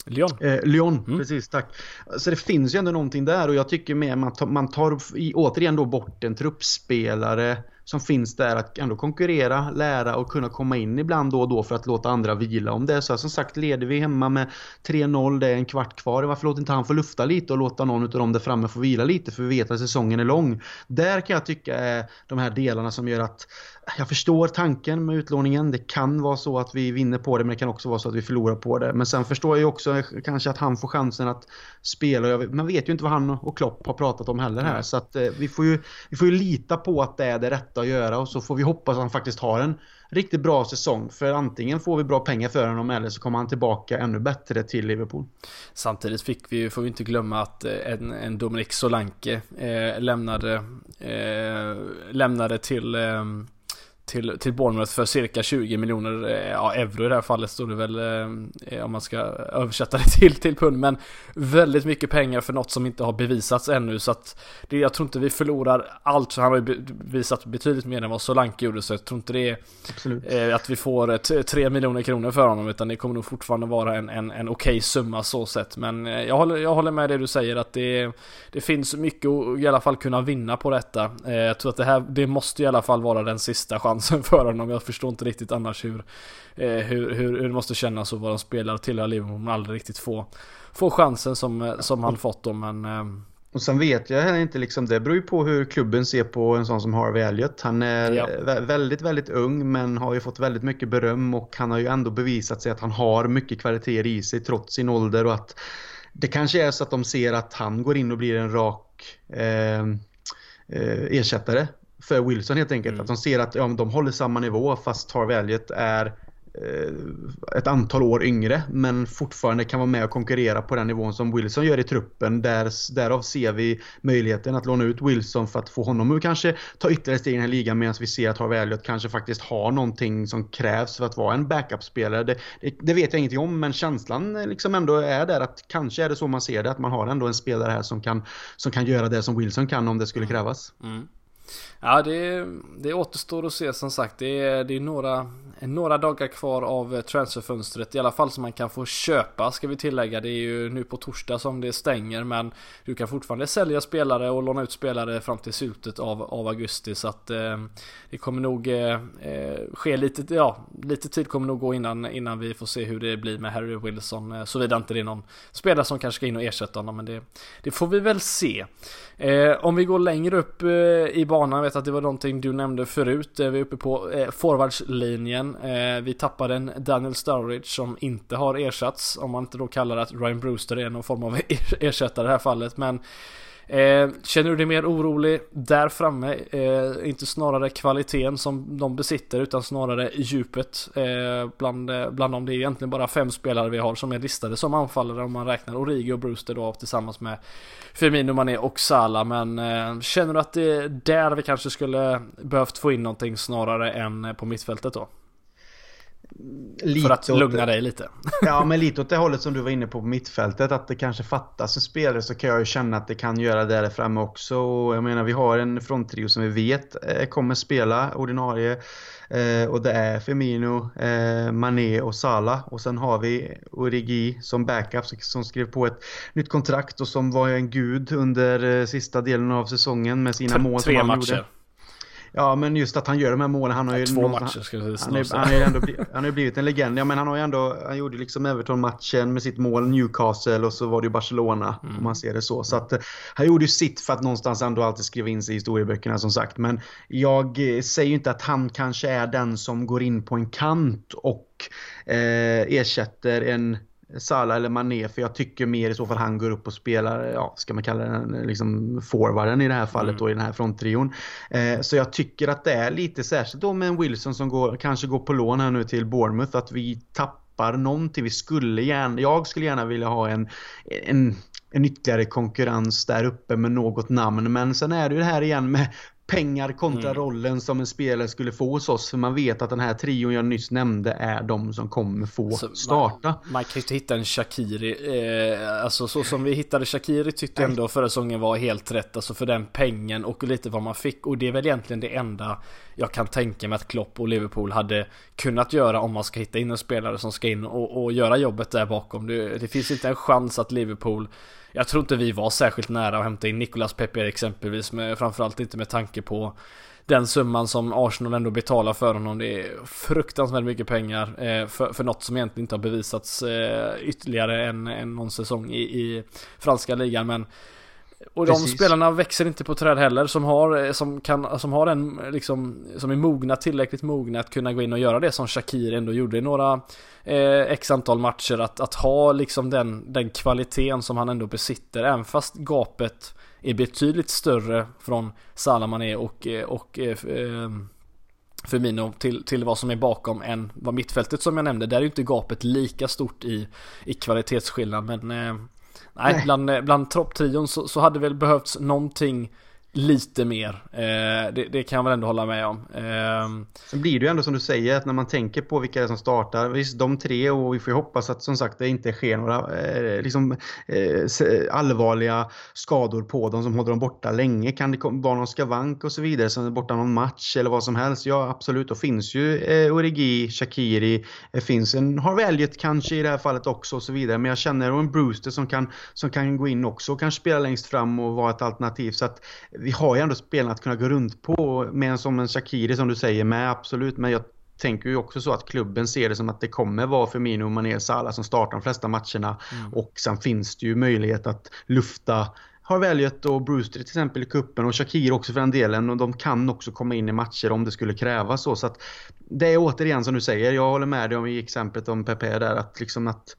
Lyon. Eh, Lyon, mm. precis tack. Så det finns ju ändå någonting där och jag tycker med man tar, man tar återigen då bort en truppspelare som finns där att ändå konkurrera, lära och kunna komma in ibland då och då för att låta andra vila. Om det är så som sagt leder vi hemma med 3-0, det är en kvart kvar. Varför låter inte han få lufta lite och låta någon av dem där framme få vila lite för vi vet att säsongen är lång. Där kan jag tycka är de här delarna som gör att jag förstår tanken med utlåningen. Det kan vara så att vi vinner på det men det kan också vara så att vi förlorar på det. Men sen förstår jag också kanske att han får chansen att spela. Man vet ju inte vad han och Klopp har pratat om heller här. Så att eh, vi, får ju, vi får ju lita på att det är det rätta att göra och så får vi hoppas att han faktiskt har en riktigt bra säsong. För antingen får vi bra pengar för honom eller så kommer han tillbaka ännu bättre till Liverpool. Samtidigt fick vi, får vi inte glömma att eh, en, en Dominic Solanke eh, lämnade, eh, lämnade till eh, till, till Bournemouth för cirka 20 miljoner eh, ja, euro i det här fallet står det väl eh, om man ska översätta [laughs] det till, till pund. Men väldigt mycket pengar för något som inte har bevisats ännu. Så att det, jag tror inte vi förlorar allt. Han har ju bevisat betydligt mer än vad Solanke gjorde så jag tror inte det är eh, att vi får 3 miljoner kronor för honom utan det kommer nog fortfarande vara en, en, en okej okay summa så sett. Men eh, jag håller, jag håller med det du säger att det, det finns mycket att i alla fall kunna vinna på detta. Eh, jag tror att det här det måste i alla fall vara den sista chansen chansen för honom. Jag förstår inte riktigt annars hur, eh, hur, hur, hur det måste kännas att vara en spelare till Liverpool om man aldrig riktigt får, får chansen som, eh, som han fått då. Men, eh, och sen vet jag inte liksom, det beror ju på hur klubben ser på en sån som Harvey Elliott. Han är ja. väldigt, väldigt ung men har ju fått väldigt mycket beröm och han har ju ändå bevisat sig att han har mycket kvaliteter i sig trots sin ålder och att det kanske är så att de ser att han går in och blir en rak eh, eh, ersättare för Wilson helt enkelt. Mm. Att de ser att ja, de håller samma nivå fast Harvey Elliott är Eh, ett antal år yngre men fortfarande kan vara med och konkurrera på den nivån som Wilson gör i truppen. Där, därav ser vi möjligheten att låna ut Wilson för att få honom att kanske ta ytterligare steg i den här ligan medan vi ser att Harvey Elliot kanske faktiskt har någonting som krävs för att vara en backup-spelare. Det, det, det, vet jag ingenting om men känslan liksom ändå är där att kanske är det så man ser det att man har ändå en spelare här som kan, som kan göra det som Wilson kan om det skulle krävas. Mm. Ja, det, det återstår att se som sagt. Det är, det är några, några dagar kvar av eh, transferfönstret i alla fall som man kan få köpa ska vi tillägga. Det är ju nu på torsdag som det stänger men du kan fortfarande sälja spelare och låna ut spelare fram till slutet av, av augusti så att eh, det kommer nog eh, eh, ske lite, ja, lite tid kommer nog gå innan, innan vi får se hur det blir med Harry Wilson. Eh, Såvida inte det är någon spelare som kanske ska in och ersätta honom men det, det får vi väl se. Eh, om vi går längre upp eh, i banan, vet att det var någonting du nämnde förut. Eh, vi är uppe på eh, forwardslinjen. Eh, vi tappade en Daniel Sturridge som inte har ersatts. Om man inte då kallar att Ryan Brewster är någon form av [laughs] ersättare i det här fallet. Men Eh, känner du dig mer orolig där framme? Eh, inte snarare kvaliteten som de besitter utan snarare djupet eh, bland, eh, bland dem. Det är egentligen bara fem spelare vi har som är listade som anfallare om man räknar Origi och Brewster då tillsammans med Firmino, Mané och Salah. Men eh, känner du att det är där vi kanske skulle behövt få in någonting snarare än eh, på mittfältet då? Lite för att lugna dig lite. [laughs] ja, men lite åt det hållet som du var inne på på mittfältet. Att det kanske fattas en spelare så kan jag ju känna att det kan göra det där framme också. Och jag menar, vi har en fronttrio som vi vet eh, kommer spela ordinarie. Eh, och det är Firmino, eh, Mané och Salah. Och sen har vi Origi som backup som skrev på ett nytt kontrakt och som var en gud under sista delen av säsongen med sina mål han matcher. gjorde. Ja, men just att han gör de här målen. Han har ju... Två matcher skulle jag säga. Han, han, ändå, han har ju blivit en legend. Ja, men han har ju ändå... Han gjorde liksom Everton-matchen med sitt mål Newcastle och så var det ju Barcelona. Mm. Om man ser det så. Så att han gjorde ju sitt för att någonstans ändå alltid skriva in sig i historieböckerna som sagt. Men jag eh, säger ju inte att han kanske är den som går in på en kant och eh, ersätter en Salah eller Mané för jag tycker mer i så fall han går upp och spelar, ja ska man kalla den liksom forwarden i det här fallet mm. då i den här fronttrion. Eh, så jag tycker att det är lite särskilt då med en Wilson som går, kanske går på lån här nu till Bournemouth att vi tappar någonting. Vi skulle gärna, jag skulle gärna vilja ha en, en en ytterligare konkurrens där uppe med något namn. Men sen är det ju det här igen med pengar kontra mm. rollen som en spelare skulle få hos oss. För man vet att den här trion jag nyss nämnde är de som kommer få så starta. Man, man kan ju inte hitta en Shakiri. Eh, alltså så som vi hittade Shakiri tyckte jag ändå förra säsongen var helt rätt. Alltså för den pengen och lite vad man fick. Och det är väl egentligen det enda jag kan tänka mig att Klopp och Liverpool hade kunnat göra om man ska hitta in en spelare som ska in och, och göra jobbet där bakom. Det, det finns inte en chans att Liverpool jag tror inte vi var särskilt nära att hämta in Nicolas Pepe exempelvis, men framförallt inte med tanke på den summan som Arsenal ändå betalar för honom. Det är fruktansvärt mycket pengar eh, för, för något som egentligen inte har bevisats eh, ytterligare än, än någon säsong i, i franska ligan. Men och de Precis. spelarna växer inte på träd heller som har, som kan, som har en liksom, som är mogna, tillräckligt mogna att kunna gå in och göra det som Shakir ändå gjorde i några eh, x antal matcher. Att, att ha liksom den, den kvaliteten som han ändå besitter, även fast gapet är betydligt större från Salamané och, eh, och eh, eh, Firmino till, till vad som är bakom än vad mittfältet som jag nämnde. Där är ju inte gapet lika stort i, i kvalitetsskillnad men eh, Nej, Nej. bland, eh, bland topptrion så, så hade väl behövts någonting lite mer. Eh, det, det, kan jag väl ändå hålla med om. Eh, Sen blir det ju ändå som du säger att när man tänker på vilka det är som startar. Visst, de tre och vi får ju hoppas att som sagt det inte sker några eh, liksom, eh, eh allvarliga skador på dem som håller dem borta länge. Kan det vara någon skavank och så vidare som är borta någon match eller vad som helst? Ja, absolut. Då finns ju eh, Origi, Shakiri, det eh, finns en Harvey Elliot kanske i det här fallet också och så vidare. Men jag känner en Brewster som kan, som kan gå in också och kanske spela längst fram och vara ett alternativ. Så att vi har ju ändå spelarna att kunna gå runt på med en som en Shakiri som du säger med absolut. Men jag tänker ju också så att klubben ser det som att det kommer vara Firmino, Mané, Salah som startar de flesta matcherna. Mm. Och sen finns det ju möjlighet att lufta har väljet och Brewster till exempel i kuppen och Shakir också för den delen och de kan också komma in i matcher om det skulle krävas så. så att det är återigen som du säger, jag håller med dig om i exemplet om Pepe där att liksom att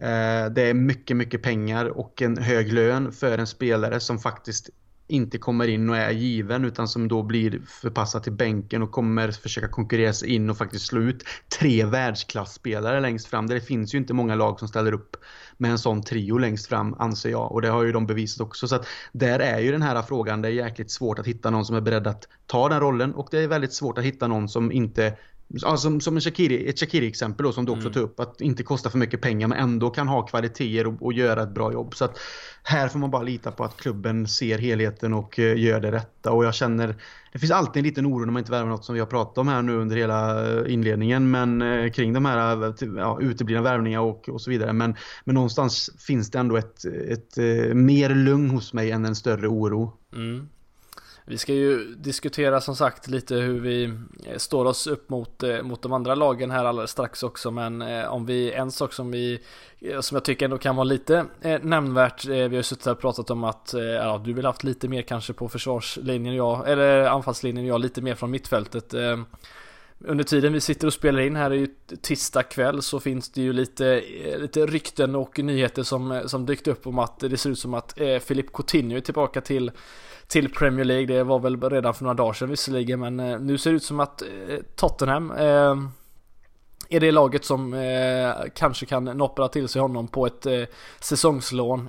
Eh, det är mycket, mycket pengar och en hög lön för en spelare som faktiskt inte kommer in och är given utan som då blir förpassad till bänken och kommer försöka konkurrera sig in och faktiskt slå ut tre världsklasspelare längst fram. Det finns ju inte många lag som ställer upp med en sån trio längst fram anser jag och det har ju de bevisat också. Så att där är ju den här frågan, det är jäkligt svårt att hitta någon som är beredd att ta den rollen och det är väldigt svårt att hitta någon som inte Ja, som, som en Shakiri, ett Shakiri-exempel då som du också mm. tog upp. Att inte kosta för mycket pengar men ändå kan ha kvaliteter och, och, göra ett bra jobb. Så att här får man bara lita på att klubben ser helheten och uh, gör det rätta. Och jag känner, det finns alltid en liten oro när man inte värvar något som vi har pratat om här nu under hela eh, inledningen. Men uh, kring de här ja, uteblivna värvningar och, och så vidare. Men, men någonstans finns det ändå ett, ett, ett mer lugn hos mig än en större oro. Mm. Vi ska ju diskutera som sagt lite hur vi eh, står oss upp mot, eh, mot de andra lagen här alldeles strax också. Men eh, om vi, en sak som vi, som jag tycker ändå kan vara lite nämnvärt. Vi har ju suttit här och pratat om att ja, du vill haft lite mer kanske på försvarslinjen jag, eller anfallslinjen jag, lite mer från mittfältet. Under tiden vi sitter och spelar in här är ju tisdag kväll så finns det ju lite, lite rykten och nyheter som, som dykt upp om att det ser ut som att eh, Filip Coutinho är tillbaka till till Premier League. Det var väl redan för några dagar sedan visserligen men eh, nu ser det ut som att eh, Tottenham eh, är det laget som eh, kanske kan noppra till sig honom på ett eh, säsongslån.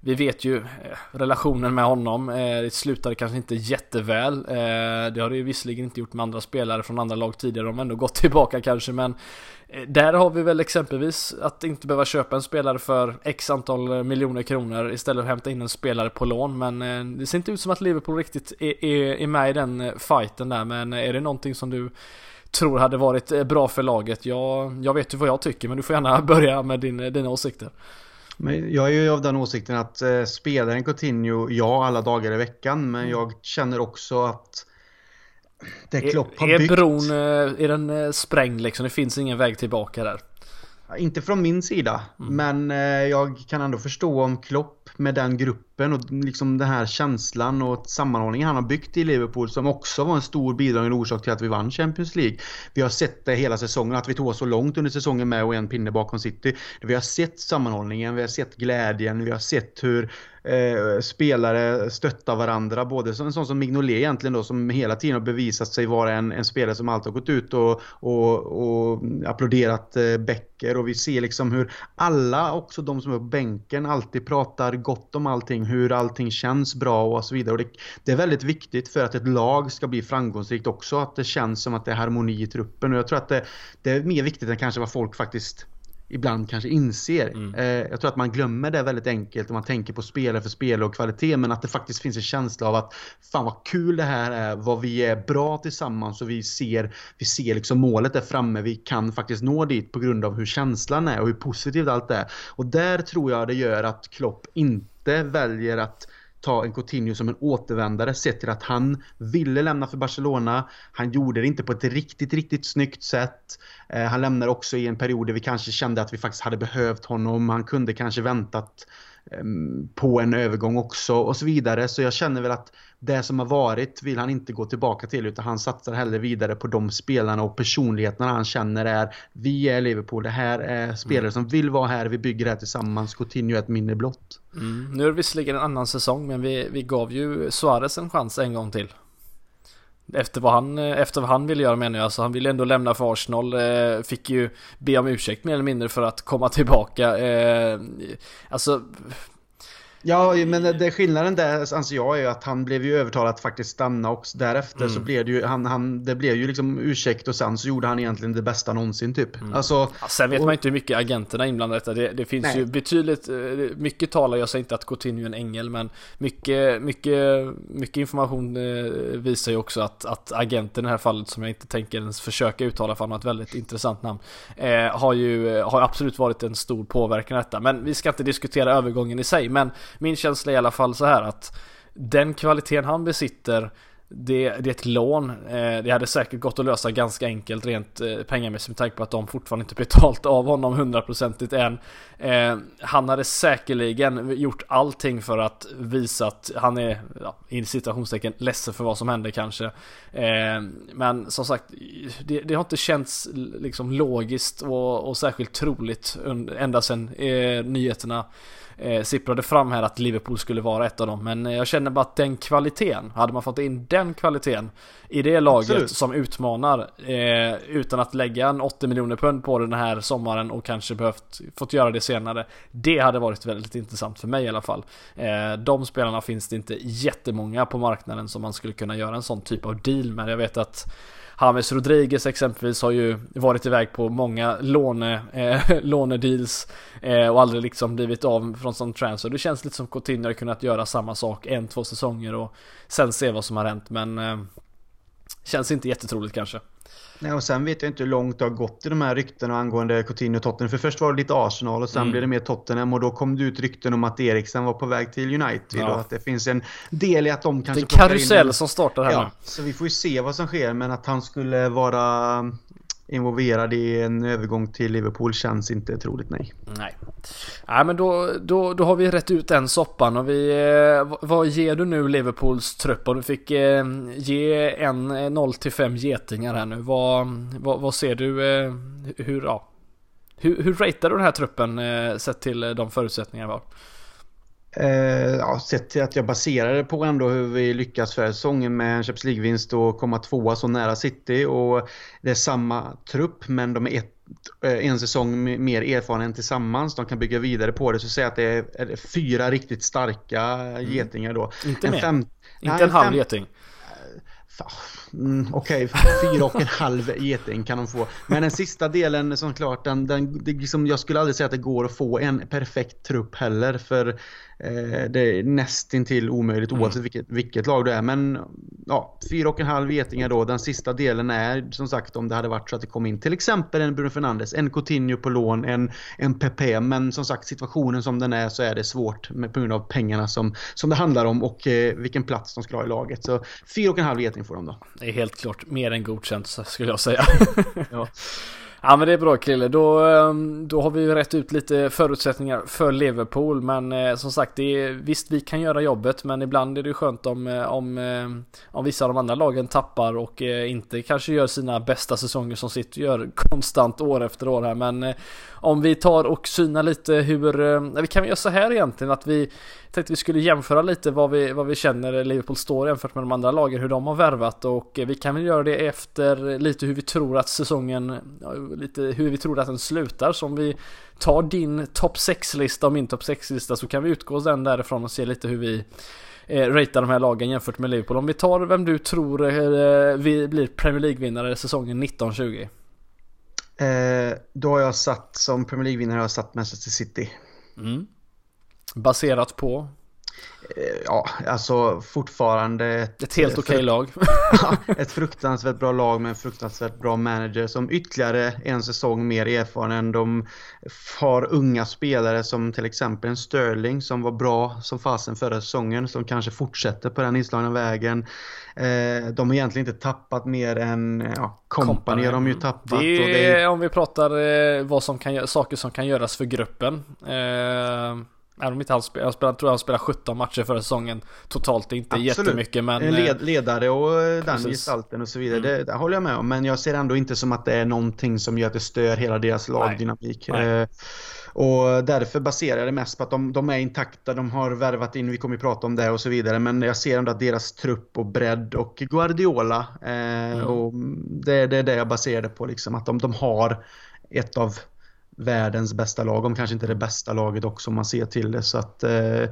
Vi vet ju eh, relationen med honom. Eh, det slutade kanske inte jätteväl. Eh, det har det ju visserligen inte gjort med andra spelare från andra lag tidigare. De har ändå gått [laughs] tillbaka kanske men där har vi väl exempelvis att inte behöva köpa en spelare för x antal miljoner kronor istället för att hämta in en spelare på lån. Men det ser inte ut som att Liverpool riktigt är, är, är med i den fighten där. Men är det någonting som du tror hade varit bra för laget? Jag, jag vet ju vad jag tycker men du får gärna [laughs] börja med din, dina åsikter. Men jag är ju av den åsikten att eh, spelaren Coutinho, ja alla dagar i veckan. Men mm. jag känner också att det Klopp har är, byggt. Är bron, eh, är den eh, sprängd liksom? Det finns ingen väg tillbaka där? Inte från min sida, mm. men eh, jag kan ändå förstå om Klopp med den gruppen och liksom den här känslan och sammanhållningen han har byggt i Liverpool som också var en stor bidragande orsak till att vi vann Champions League. Vi har sett det hela säsongen, att vi tog oss så långt under säsongen med och en pinne bakom City. Vi har sett sammanhållningen, vi har sett glädjen, vi har sett hur eh, spelare stöttar varandra. Både som en sån som Mignolet egentligen då som hela tiden har bevisat sig vara en, en spelare som alltid har gått ut och, och, och applåderat eh, Becker och vi ser liksom hur alla, också de som är på bänken, alltid pratar gott om allting, hur allting känns bra och så vidare. Och det, det är väldigt viktigt för att ett lag ska bli framgångsrikt också, att det känns som att det är harmoni i truppen och jag tror att det, det är mer viktigt än kanske vad folk faktiskt ibland kanske inser. Mm. Eh, jag tror att man glömmer det väldigt enkelt om man tänker på spelare för spelare och kvalitet men att det faktiskt finns en känsla av att fan vad kul det här är, vad vi är bra tillsammans och vi ser, vi ser liksom målet där framme, vi kan faktiskt nå dit på grund av hur känslan är och hur positivt allt är. Och där tror jag det gör att Klopp inte väljer att ta en Coutinho som en återvändare sett till att han ville lämna för Barcelona. Han gjorde det inte på ett riktigt, riktigt snyggt sätt. Eh, han lämnar också i en period där vi kanske kände att vi faktiskt hade behövt honom. Han kunde kanske väntat på en övergång också och så vidare. Så jag känner väl att det som har varit vill han inte gå tillbaka till utan han satsar hellre vidare på de spelarna och personligheterna han känner är vi är Liverpool, det här är spelare mm. som vill vara här, vi bygger det här tillsammans, Coutinho är ett minne blott. Mm. Nu är det visserligen en annan säsong men vi, vi gav ju Suarez en chans en gång till. Efter vad, han, eh, efter vad han ville göra menar jag, alltså han ville ändå lämna för Arsenal, eh, fick ju be om ursäkt mer eller mindre för att komma tillbaka. Eh, alltså Ja, men det skillnaden där anser jag är att han blev ju övertalad att faktiskt stanna och därefter mm. så blev det ju, han, han, det blev ju liksom ursäkt och sen så gjorde han egentligen det bästa någonsin typ. Mm. Alltså, ja, sen vet och, man inte hur mycket agenterna är inblandade det, det finns nej. ju betydligt, eh, mycket talar, jag säger inte att Coutinho är en ängel men mycket, mycket, mycket information eh, visar ju också att, att agenten i det här fallet som jag inte tänker ens försöka uttala för han har ett väldigt intressant namn eh, har ju har absolut varit en stor påverkan i detta men vi ska inte diskutera övergången i sig men min känsla är i alla fall så här att den kvaliteten han besitter det, det är ett lån. Eh, det hade säkert gått att lösa ganska enkelt rent eh, pengamässigt med tanke på att de fortfarande inte betalt av honom hundraprocentigt än. Eh, han hade säkerligen gjort allting för att visa att han är, ja, i citationstecken, ledsen för vad som hände kanske. Men som sagt, det, det, har inte känts liksom logiskt och, och särskilt troligt ända sedan nyheterna eh, sipprade fram här att Liverpool skulle vara ett av dem. Men eh, jag känner bara att den kvaliteten, hade man fått in den kvaliteten i det laget Absolut. som utmanar eh, utan att lägga en 80 miljoner pund på den här sommaren och kanske behövt fått göra det senare. Det hade varit väldigt intressant för mig i alla fall. Eh, de spelarna finns det inte jättemånga på marknaden som man skulle kunna göra en sån typ av deal med. Jag vet att James Rodriguez exempelvis har ju varit iväg på många låne, eh, [laughs] lånedeals eh, och aldrig liksom blivit av från sån transfer. Det känns lite som Coutinho har kunnat göra samma sak en, två säsonger och sen se vad som har hänt men eh, känns inte jättetroligt kanske. Nej, och sen vet jag inte hur långt det har gått i de här ryktena angående Coutinho och Tottenham. För först var det lite Arsenal och sen mm. blev det mer Tottenham och då kom det ut rykten om att Eriksen var på väg till United ja. och att det finns en del i att de kanske... Det är en karusell som startar här ja, nu. Så vi får ju se vad som sker men att han skulle vara involverad i en övergång till Liverpool känns inte troligt nej. Nej. Nej men då, då, då har vi rätt ut den soppan och vi... Eh, vad ger du nu Liverpools trupp? Och du fick eh, ge en eh, 0 till 5 getingar här nu. Vad, vad, vad ser du? Hur, ja. Hur, hur ratear du den här truppen sett till de förutsättningar vi har? Eh, ja, sett till att jag baserar det på ändå hur vi lyckas för säsongen med en Champions League-vinst och komma tvåa så nära City. Och det är samma trupp men de är ett, eh, en säsong mer erfaren tillsammans. De kan bygga vidare på det. Så säg att det är, fyra riktigt starka mm. getingar då. Inte en mer? Fem, Inte nej, en halv geting? Mm, Okej, okay, fyra och en halv geting kan de få. Men den sista delen som klart, den, den, det, liksom, jag skulle aldrig säga att det går att få en perfekt trupp heller. För det är nästintill omöjligt mm. oavsett vilket, vilket lag det är. Men ja, fyra och en halv getingar då. Den sista delen är som sagt om det hade varit så att det kom in till exempel en Bruno Fernandes, en Coutinho på lån, en, en PP. Men som sagt situationen som den är så är det svårt med, på grund av pengarna som, som det handlar om och eh, vilken plats de ska ha i laget. Så fyra och en halv geting får de då. Det är helt klart mer än godkänt skulle jag säga. [laughs] ja. [laughs] Ja men det är bra Krille. Då, ehm, då har vi ju rätt ut lite förutsättningar för Liverpool. Men eh, som sagt, det är, visst vi kan göra jobbet. Men ibland är det skönt om, eh, om, eh, om vissa av de andra lagen tappar och inte kanske gör sina bästa säsonger som City gör konstant år efter år här. Men om vi tar och synar lite hur, eh, vi kan göra så här egentligen att vi tänkte vi skulle jämföra lite vad vi, vad vi känner Liverpool står jämfört med de andra lagen, hur de har värvat och vi kan väl göra det efter lite hur vi tror att säsongen, lite hur vi tror att den slutar. Så om vi tar din topp 6-lista och min topp 6-lista så kan vi utgå den därifrån och se lite hur vi eh, ratear de här lagen jämfört med Liverpool. Om vi tar vem du tror eh, vi blir Premier League-vinnare säsongen 1920. Eh, då har jag satt som Premier League-vinnare har jag satt Manchester City. Mm. Baserat på? Eh, ja, alltså fortfarande ett, ett helt okej okay lag. [laughs] [laughs] ja, ett fruktansvärt bra lag med en fruktansvärt bra manager som ytterligare en säsong mer erfaren. De har unga spelare som till exempel en Sterling som var bra som fasen förra säsongen som kanske fortsätter på den inslagna vägen. Eh, de har egentligen inte tappat mer än ja, company har de ju tappat. Det är, det är... om vi pratar eh, vad som kan, saker som kan göras för gruppen. Eh, Även om inte han spelar, jag tror han spelar 17 matcher förra säsongen totalt. Inte Absolut. jättemycket men... Led, eh, ledare och eh, den gestalten och så vidare. Mm. Det, det håller jag med om. Men jag ser ändå inte som att det är någonting som gör att det stör hela deras lagdynamik. Eh, och därför baserar jag det mest på att de, de, är intakta, de har värvat in, vi kommer ju prata om det och så vidare. Men jag ser ändå att deras trupp och bredd och Guardiola. Eh, mm. och det, det är det jag baserar det på liksom. Att de, de har ett av världens bästa lag, om kanske inte det bästa laget också om man ser till det. Så att eh,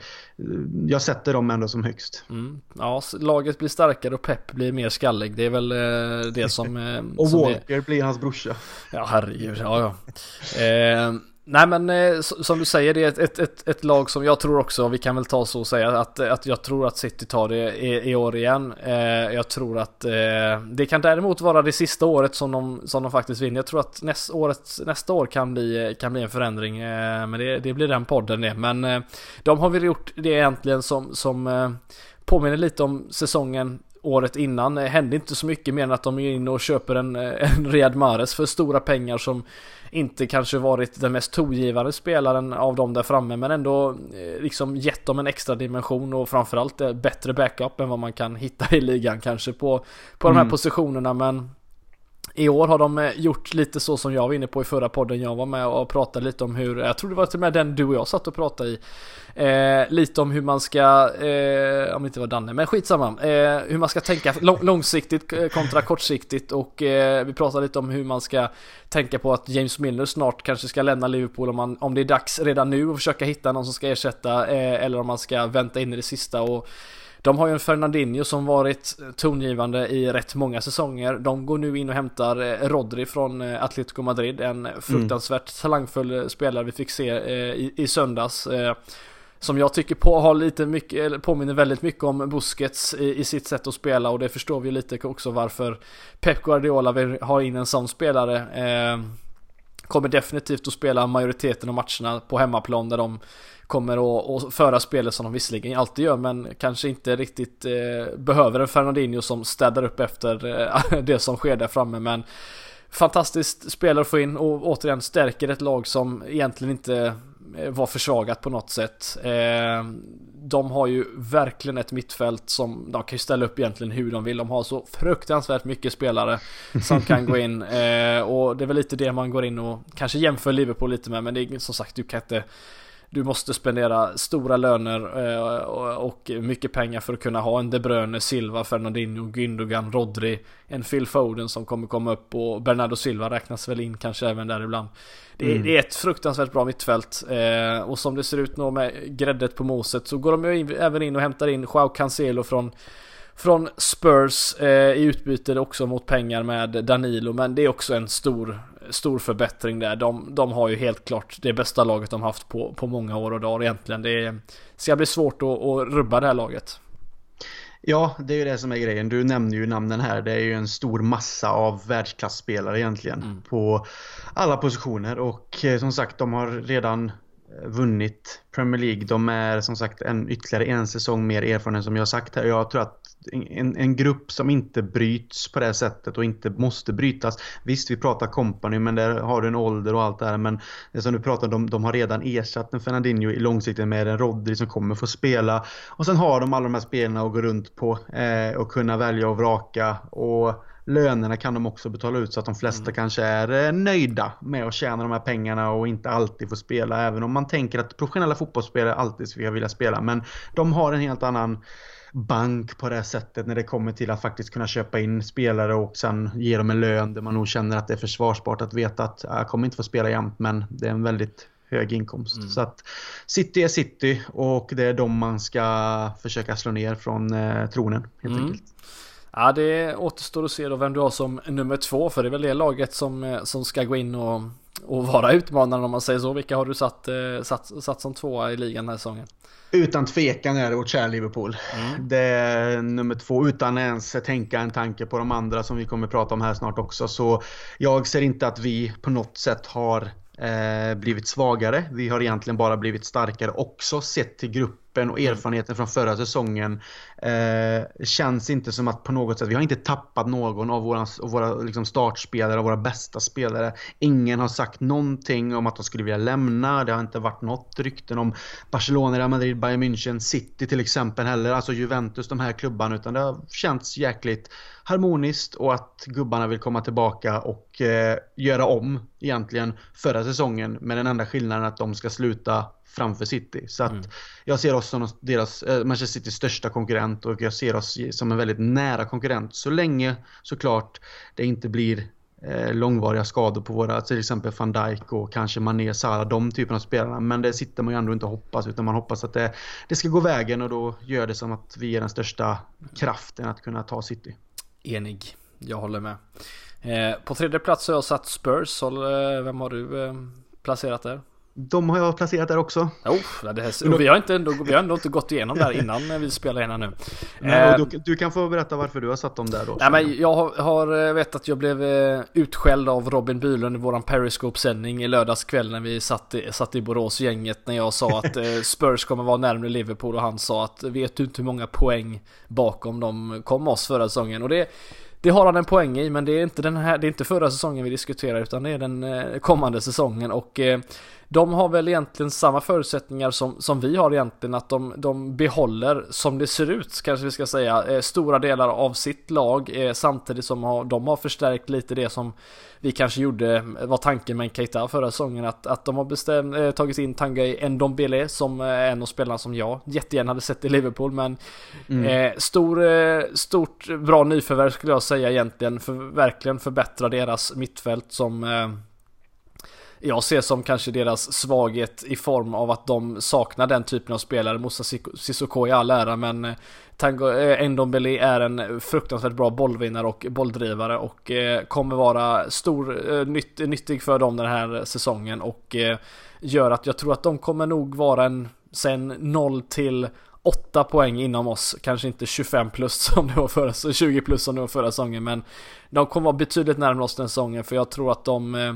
jag sätter dem ändå som högst. Mm. Ja, laget blir starkare och Pep blir mer skallig. Det är väl eh, det som... Eh, [laughs] och som Walker är... blir hans brorsa. Ja, herregud. Ja, ja. Nej men eh, som du säger, det är ett, ett, ett, ett, lag som jag tror också, vi kan väl ta så och säga att, att jag tror att City tar det i, i år igen. Eh, jag tror att eh, det kan däremot vara det sista året som de, som de faktiskt vinner. Jag tror att näst, året, nästa år kan bli, eh, kan bli en förändring. Eh, men det, det, blir den podden det. Men eh, de har väl gjort det egentligen som, som eh, påminner lite om säsongen året innan. Hände inte så mycket mer än att de är inne och köper en, en Riyad Mahrez för stora pengar som inte kanske varit den mest tongivande spelaren av dem där framme men ändå eh, liksom gett dem en extra dimension och framförallt eh, bättre backup än vad man kan hitta i ligan kanske på, på mm. de här mm. positionerna men i år har de eh, gjort lite så som jag var inne på i förra podden jag var med och pratade lite om hur, jag tror det var till och med den du och jag satt och pratade i. Eh, lite om hur man ska, eh, om det inte var Danne, men skitsamma. Eh, hur man ska tänka lång, långsiktigt eh, kontra kortsiktigt och eh, vi pratade lite om hur man ska tänka på att James Milner snart kanske ska lämna Liverpool om, man, om det är dags redan nu att försöka hitta någon som ska ersätta eh, eller om man ska vänta in i det sista och de har ju en Fernandinho som varit tongivande i rätt många säsonger. De går nu in och hämtar eh, Rodri från eh, Atletico Madrid. En fruktansvärt mm. talangfull spelare vi fick se i, i söndags. Som jag tycker på, har lite mycket, påminner väldigt mycket om Busquets i, i, sitt sätt att spela och det förstår vi lite också varför Pep Guardiola vill ha in en sån spelare. Eh, kommer definitivt att spela majoriteten av matcherna på hemmaplan där de kommer att, föra spelet som de visserligen alltid gör men kanske inte riktigt eh, behöver en Fernandinho som städar upp efter eh, [laughs] det som sker där framme men fantastiskt spelare att få in och återigen stärker ett lag som egentligen inte eh, var försvagat på något sätt. Eh, de har ju verkligen ett mittfält som de kan ju ställa upp egentligen hur de vill. De har så fruktansvärt mycket spelare som kan gå in. Eh, och det är väl lite det man går in och kanske jämför Liverpool lite med. Men det är som sagt, du kan inte du måste spendera stora löner och mycket pengar för att kunna ha en De Bruyne, Silva, Fernandinho, Gündogan, Rodri, en Phil Foden som kommer komma upp och Bernardo Silva räknas väl in kanske även där ibland. Det, mm. det är ett fruktansvärt bra mittfält eh, och som det ser ut nu med gräddet på moset så går de ju in, även in och hämtar in Joao Cancelo från från Spurs eh, i utbyte också mot pengar med Danilo men det är också en stor stor förbättring där. De, de har ju helt klart det bästa laget de haft på, på många år och dagar egentligen. Det ska bli svårt att, att rubba det här laget. Ja, det är ju det som är grejen. Du nämner ju namnen här. Det är ju en stor massa av världsklasspelare egentligen mm. på alla positioner och eh, som sagt, de har redan eh, vunnit Premier League. De är som sagt en, ytterligare en säsong mer erfaren som jag sagt här. Jag tror att en, en grupp som inte bryts på det sättet och inte måste brytas. Visst, vi pratar company men där har du en ålder och allt det här. Men det som du pratar om, de, de har redan ersatt en Fernandinho i långsiktigt med en Rodri som kommer få spela. Och sen har de alla de här spelarna att gå runt på eh, och kunna välja och vraka. Och lönerna kan de också betala ut så att de flesta mm. kanske är eh, nöjda med att tjäna de här pengarna och inte alltid få spela. Även om man tänker att professionella fotbollsspelare alltid ska vilja spela. Men de har en helt annan bank på det sättet när det kommer till att faktiskt kunna köpa in spelare och sen ge dem en lön där man nog känner att det är försvarsbart att veta att jag kommer inte få spela jämt men det är en väldigt hög inkomst. Mm. Så att City är City och det är de man ska försöka slå ner från eh, tronen helt mm. enkelt. Ja det återstår att se då vem du har som nummer två för det är väl det laget som, eh, som ska gå in och, och vara utmanaren om man säger så. Vilka har du satt, eh, satt, satt som tvåa i ligan den här säsongen? Utan tvekan är det vårt kära Liverpool. Mm. Det är nummer två utan ens tänka en tanke på de andra som vi kommer prata om här snart också. Så jag ser inte att vi på något sätt har eh, blivit svagare. Vi har egentligen bara blivit starkare också sett till gruppen och mm. erfarenheten från förra säsongen. Eh, känns inte som att på något sätt, vi har inte tappat någon av våra, av våra liksom startspelare, våra bästa spelare. Ingen har sagt någonting om att de skulle vilja lämna. Det har inte varit något rykten om Barcelona, Real Madrid, Bayern München, City till exempel heller. Alltså Juventus, de här klubbarna. Utan det har känts jäkligt harmoniskt och att gubbarna vill komma tillbaka och eh, göra om egentligen förra säsongen med den enda skillnaden att de ska sluta framför City. Så att mm. jag ser oss som deras, eh, Manchester Citys största konkurrent och jag ser oss som en väldigt nära konkurrent så länge såklart det inte blir eh, långvariga skador på våra, till exempel van Dijk och kanske Mané, Salah, de typerna av spelarna. Men det sitter man ju ändå inte och hoppas utan man hoppas att det, det ska gå vägen och då gör det som att vi är den största kraften att kunna ta City. Enig, jag håller med. Eh, på tredje plats har jag satt Spurs, vem har du eh, placerat där? De har jag placerat där också. Oh, det här, vi, har inte ändå, vi har ändå inte gått igenom där innan vi spelar in nu. Nej, eh, du, du, kan få berätta varför du har satt dem där då. Nej, men jag har, har vet att jag blev eh, utskälld av Robin Bylund i våran Periscope-sändning i lördags kväll när vi satt i, satt i Borås-gänget när jag sa att eh, [laughs] Spurs kommer vara närmare Liverpool och han sa att vet du inte hur många poäng bakom de kom oss förra säsongen? Och det det har han en poäng i men det är inte den här, det är inte förra säsongen vi diskuterar utan det är den eh, kommande säsongen och eh, de har väl egentligen samma förutsättningar som, som vi har egentligen att de, de behåller som det ser ut kanske vi ska säga eh, stora delar av sitt lag eh, samtidigt som de har förstärkt lite det som vi kanske gjorde var tanken med Keita förra säsongen att, att de har bestämt, eh, tagit in Tanguy Ndombele som är en av spelarna som jag jättegärna hade sett i Liverpool men mm. eh, stor, eh, stort bra nyförvärv skulle jag säga egentligen för verkligen förbättra deras mittfält som eh, jag ser som kanske deras svaghet i form av att de saknar den typen av spelare. Moussa Sissoko i all ära men eh, Tango eh, Ndombele är en fruktansvärt bra bollvinnare och bolldrivare och eh, kommer vara stor, nytt, nyttig för dem den här säsongen och gör att jag tror att de kommer nog vara en sen 0 till 8 poäng inom oss, kanske inte 25 plus som det var förra, 20 plus som det var förra säsongen men de kommer vara betydligt närmare oss den säsongen för jag tror att de eh,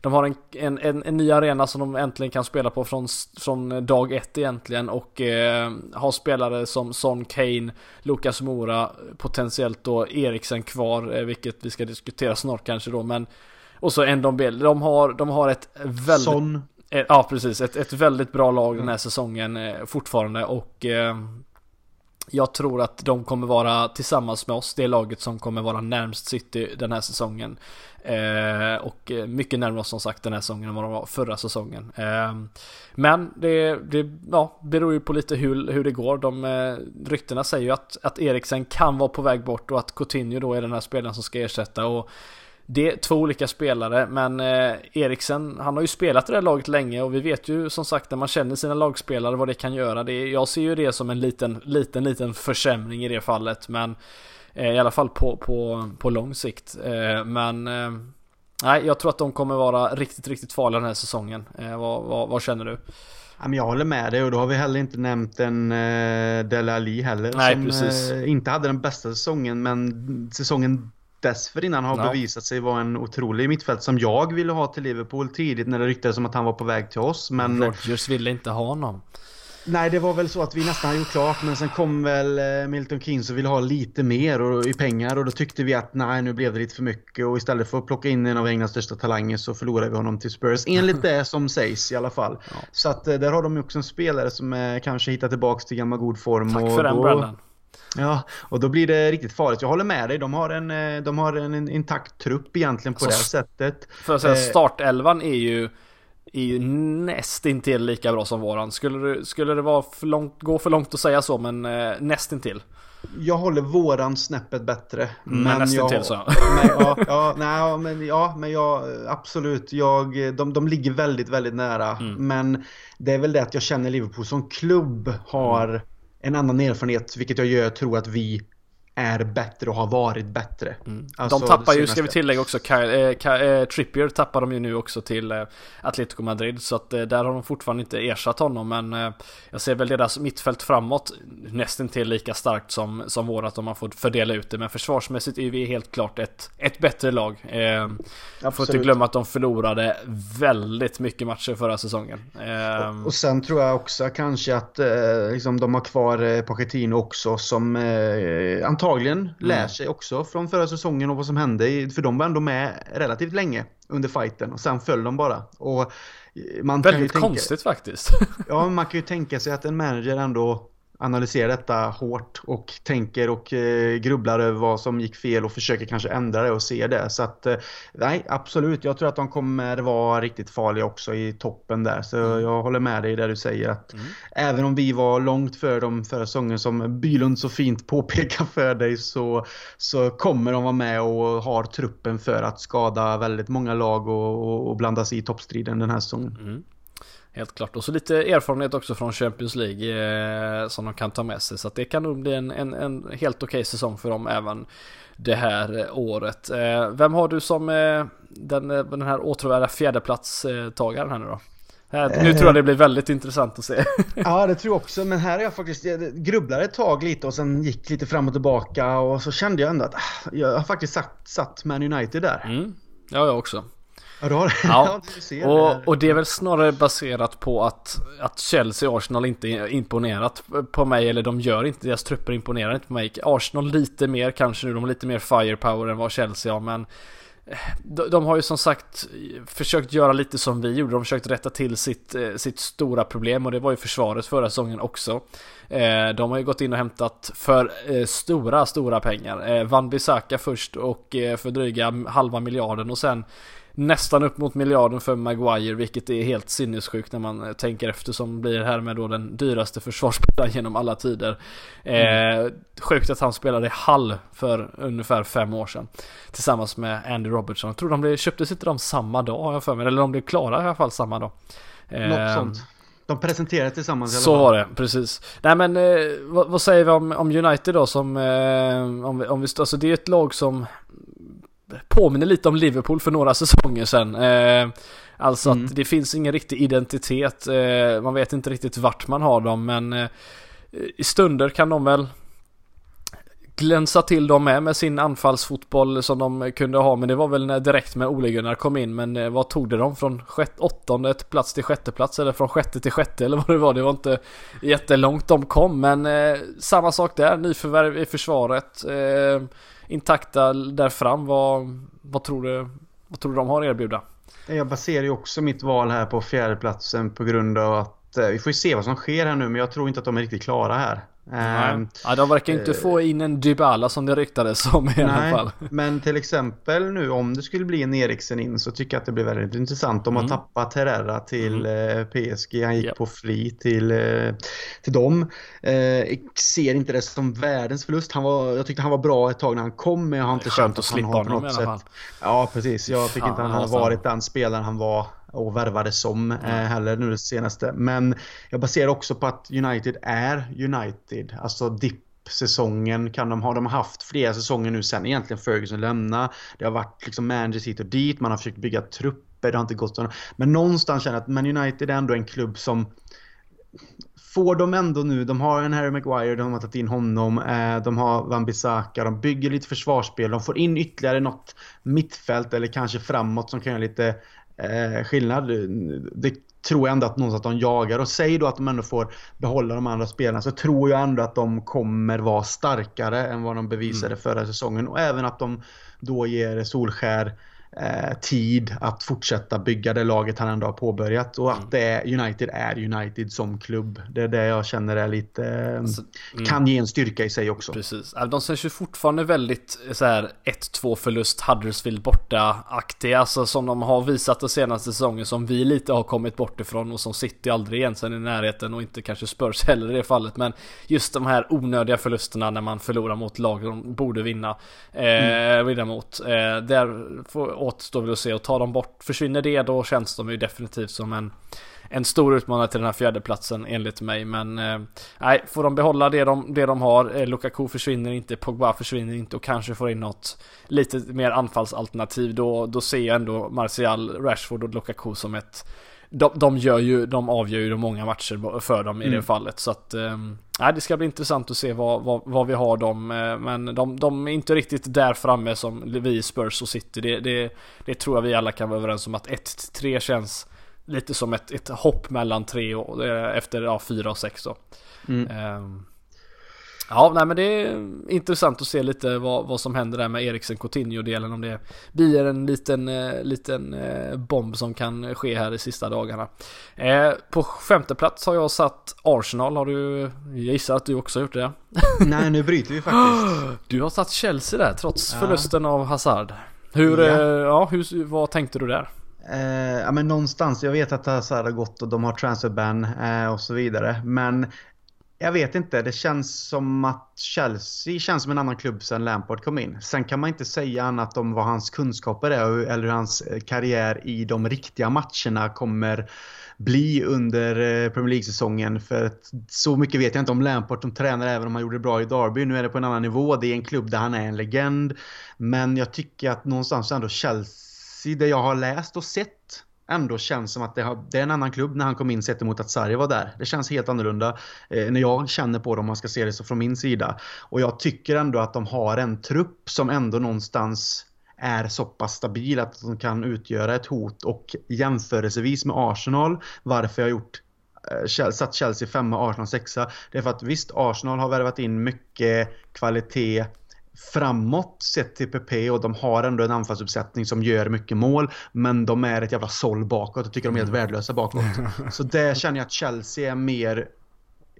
de har en, en, en, en, ny arena som de äntligen kan spela på från, från dag ett egentligen och eh, har spelare som Son Kane, Lucas Mora, potentiellt då Eriksen kvar, eh, vilket vi ska diskutera snart kanske då, men och så Ndombele. De har, de har ett väldigt... Son. Eh, ja, precis. Ett, ett väldigt bra lag den här säsongen eh, fortfarande och eh, jag tror att de kommer vara tillsammans med oss det laget som kommer vara närmst City den här säsongen. Eh, och mycket närmare oss som sagt den här säsongen än vad de var förra säsongen. Eh, men det, det ja, beror ju på lite hur, hur det går. De, eh, ryktena säger ju att, att Eriksen kan vara på väg bort och att Coutinho då är den här spelaren som ska ersätta. Och det är två olika spelare men eh, Eriksen han har ju spelat i det här laget länge och vi vet ju som sagt när man känner sina lagspelare vad det kan göra. Det, jag ser ju det som en liten, liten, liten försämring i det fallet men eh, i alla fall på, på, på lång sikt. Eh, men eh, nej, jag tror att de kommer vara riktigt, riktigt farliga den här säsongen. Eh, vad, vad, vad, känner du? Jag håller med dig och då har vi heller inte nämnt en eh, Dele Alli heller. Nej, som precis. Inte hade den bästa säsongen men säsongen dessförinnan har ja. bevisat sig vara en otrolig mittfält som jag ville ha till Liverpool tidigt när det ryktades om att han var på väg till oss. Men Rodgers ville inte ha honom. Nej, det var väl så att vi nästan hade gjort klart men sen kom väl eh, Milton Keynes och ville ha lite mer och, i pengar och då tyckte vi att nej, nu blev det lite för mycket och istället för att plocka in en av Englands största talanger så förlorade vi honom till Spurs. Enligt det som sägs i alla fall. Ja. Så att eh, där har de ju också en spelare som eh, kanske hittar tillbaks till gammal god form. Tack för den då... Brendan. Ja, och då blir det riktigt farligt. Jag håller med dig. De har en, eh, de har en intakt trupp egentligen på alltså, det sättet. För att säga, eh, startelvan är ju, är ju nästintill lika bra som våran. Skulle skulle det vara för långt, gå för långt att säga så, men eh, nästintill. Jag håller våran snäppet bättre. Mm, men nästintill så. [laughs] Men, ja, ja, nej, men, ja, men jag, absolut. Jag, de, de ligger väldigt, väldigt nära. Mm. Men det är väl det att jag känner Liverpool som klubb har mm en annan erfarenhet, vilket jag gör, tror att vi är bättre och har varit bättre. Mm. Alltså, de tappar ju, ska vi tillägga också, Kyle, eh, eh, Trippier tappar de ju nu också till eh, Atletico Madrid. Så att eh, där har de fortfarande inte ersatt honom. Men eh, jag ser väl deras mittfält framåt nästan till lika starkt som, som vårat om man får fördela ut det. Men försvarsmässigt är vi helt klart ett, ett bättre lag. Eh, får inte glömma att de förlorade väldigt mycket matcher förra säsongen. Eh, och, och, sen tror jag också kanske att liksom de har kvar Pochettino också som antagligen antagligen mm. lär sig också från förra säsongen och vad som hände. För de var ändå med relativt länge under fighten och sen föll de bara. Och man Väldigt konstigt tänka, faktiskt. ja, man kan ju tänka sig att en manager ändå analyserar detta hårt och tänker och eh, grubblar över vad som gick fel och försöker kanske ändra det och se det. Så att eh, nej, absolut. Jag tror att de kommer vara riktigt farliga också i toppen där. Så mm. jag håller med dig där du säger att mm. även om vi var långt för dem förra säsongen som Bylund så fint [laughs] påpekar för dig så, så kommer de vara med och har truppen för att skada väldigt många lag och, och, och blanda sig i toppstriden den här säsongen. Mm. Helt klart. Och så lite erfarenhet också från Champions League eh, som de kan ta med sig. Så det kan nog bli en, en, en helt okej okay säsong för dem även det här året. Eh, vem har du som eh, den, den här åtråvärda fjärdeplatstagaren här nu då? Här, nu tror jag det blir väldigt intressant att se. [laughs] ja, det tror jag också. Men här är jag faktiskt, jag grubblade ett tag lite och sen gick lite fram och tillbaka och så kände jag ändå att ah, jag har faktiskt satt, satt Man United där. Mm. Ja, jag också. [laughs] Ja, du har ja. och, och det är väl snarare baserat på att, att Chelsea och Arsenal inte imponerat på mig, eller de gör inte, deras trupper imponerar inte på mig. Arsenal lite mer kanske nu, de har lite mer firepower än vad Chelsea har, men de, de har ju som sagt försökt göra lite som vi gjorde. De har försökt rätta till sitt, eh, sitt stora problem och det var ju försvaret förra säsongen också. Eh, de har ju gått in och hämtat för eh, stora, stora pengar. Van Bissaka först och för dryga halva miljarden och sen nästan upp mot miljarden för Maguire, vilket är helt sinnessjukt när man tänker efter som blir här med då den dyraste försvarsspelaren genom alla tider. Mm. Eh, sjukt att han spelade i Hall för ungefär fem år sedan. Tillsammans med Andy Robertson. Jag tror de blev, köptes inte de samma dag har jag för mig, eller de blev klara i alla fall samma dag. Eh, Något sånt. De presenterade tillsammans Så var det, precis. Nej men eh, vad, vad, säger vi om, om United då som, eh, om, om vi, alltså det är ett lag som påminner lite om Liverpool för några säsonger sedan. Eh, alltså mm. att det finns ingen riktig identitet. Eh, man vet inte riktigt vart man har dem men eh, i stunder kan de väl glänsa till dem med med sin anfallsfotboll som de kunde ha men det var väl när direkt med Ole Gunnar kom in men eh, vad tog det dem från sjätte, åttonde plats till sjätte plats eller från sjätte till sjätte eller vad det var det var inte jättelångt de kom men eh, samma sak där nyförvärv i försvaret eh, intakta där fram. Vad, vad, tror du, vad tror du de har att erbjuda? Jag baserar ju också mitt val här på fjärdeplatsen på grund av att eh, vi får ju se vad som sker här nu men jag tror inte att de är riktigt klara här. Um, ja, de verkar inte uh, få in en Dybala som det ryktades om i nej, alla fall. Men till exempel nu om det skulle bli en Eriksen in så tycker jag att det blir väldigt intressant. De har mm. tappat Herrera till mm. uh, PSG. Han gick yep. på fri till, uh, till dem. Uh, ser inte det som världens förlust. Han var, jag tyckte han var bra ett tag när han kom men jag har inte känt att han har på något sätt. Ja precis. Jag tycker inte han har varit den spelaren han var och värvade som eh, heller nu det senaste. Men jag baserar också på att United är United. Alltså dipp-säsongen kan de ha. De har haft flera säsonger nu sen egentligen Ferguson lämnade. Det har varit liksom Manchester hit och dit. Man har försökt bygga trupper. Det har inte gått så. Men någonstans känner jag att Man United är ändå en klubb som får de ändå nu, de har en Harry Maguire, de har tagit in honom, eh, de har Van Bissaka, de bygger lite försvarsspel, de får in ytterligare något mittfält eller kanske framåt som kan göra lite eh, skillnad. Det tror jag ändå att någonstans att de jagar. Och säg då att de ändå får behålla de andra spelarna så tror jag ändå att de kommer vara starkare än vad de bevisade mm. förra säsongen. Och även att de då ger Solskär eh, tid att fortsätta bygga det laget han ändå har påbörjat. Och att mm. det är, United är United som klubb. Det är det jag känner är lite... Eh, alltså, mm. Kan ge en styrka i sig också. Precis. De känns ju fortfarande väldigt så här 1-2 förlust Huddersfield borta-aktiga. Alltså som de har visat den senaste säsongen. Som vi lite har kommit bort ifrån och som City aldrig egentligen i närheten och inte kanske Spurs [laughs] heller i det fallet. Men just de här onödiga förlusterna när man förlorar mot lag de borde vinna. Eh, mm. Vinna mot. Eh, där får, återstår väl att se och tar de bort, försvinner det då känns de ju definitivt som en en stor utmanare till den här fjärdeplatsen enligt mig. Men eh, nej, får de behålla det de, det de har. Eh, Lukaku försvinner inte, Pogba försvinner inte och kanske får in något lite mer anfallsalternativ. Då, då ser jag ändå Martial, Rashford och Lukaku som ett de, de, gör ju, de avgör ju många matcher för dem i mm. det fallet. Så att, eh, det ska bli intressant att se vad, vad, vad vi har dem. Eh, men de, de, är inte riktigt där framme som vi Spurs och City. Det, det, det tror jag vi alla kan vara överens om att 1-3 känns lite som ett, ett hopp mellan 3 och eh, efter ja, 4 och 6 då. Mm. Eh, Ja, nej men det är intressant att se lite vad, vad som händer där med Eriksen Coutinho-delen. Om det blir en liten, eh, liten eh, bomb som kan ske här de sista dagarna. Eh, på femte plats har jag satt Arsenal. Har du, jag gissar att du också har gjort det? [laughs] Nej, nu bryter vi faktiskt. [gasps] Du har satt Chelsea där trots ja. förlusten av Hazard. Hur, ja. Eh, ja, hur, vad tänkte du där? Eh, ja men någonstans, jag vet att Hazard har gått och de har transferban eh, och så vidare. Men jag vet inte, det känns som att Chelsea känns som en annan klubb sen Lampard kom in. Sen kan man inte säga annat om vad hans kunskaper är eller hur hans eh, karriär i de riktiga matcherna kommer bli under eh, Premier League-säsongen. För att så mycket vet jag inte om Lampard som tränare även om han gjorde det bra i Derby. Nu är det på en annan nivå. Det är en klubb där han är en legend. Men jag tycker att någonstans ändå Chelsea, det jag har läst och sett ändå känns som att det, har, det är en annan klubb när han kom in sett emot att Sarri var där. Det känns helt annorlunda eh, när jag känner på det om man ska se det så från min sida. Och jag tycker ändå att de har en trupp som ändå någonstans är så pass stabil att de kan utgöra ett hot och jämförelsevis med Arsenal, varför jag gjort eh, satt Chelsea femma, Arsenal sexa. Det är för att visst, Arsenal har värvat in mycket kvalitet framåt sett till PP och de har ändå en anfallsuppsättning som gör mycket mål. Men de är ett jävla såll bakåt och tycker de är helt mm. värdelösa bakåt. [laughs] Så där känner jag att Chelsea är mer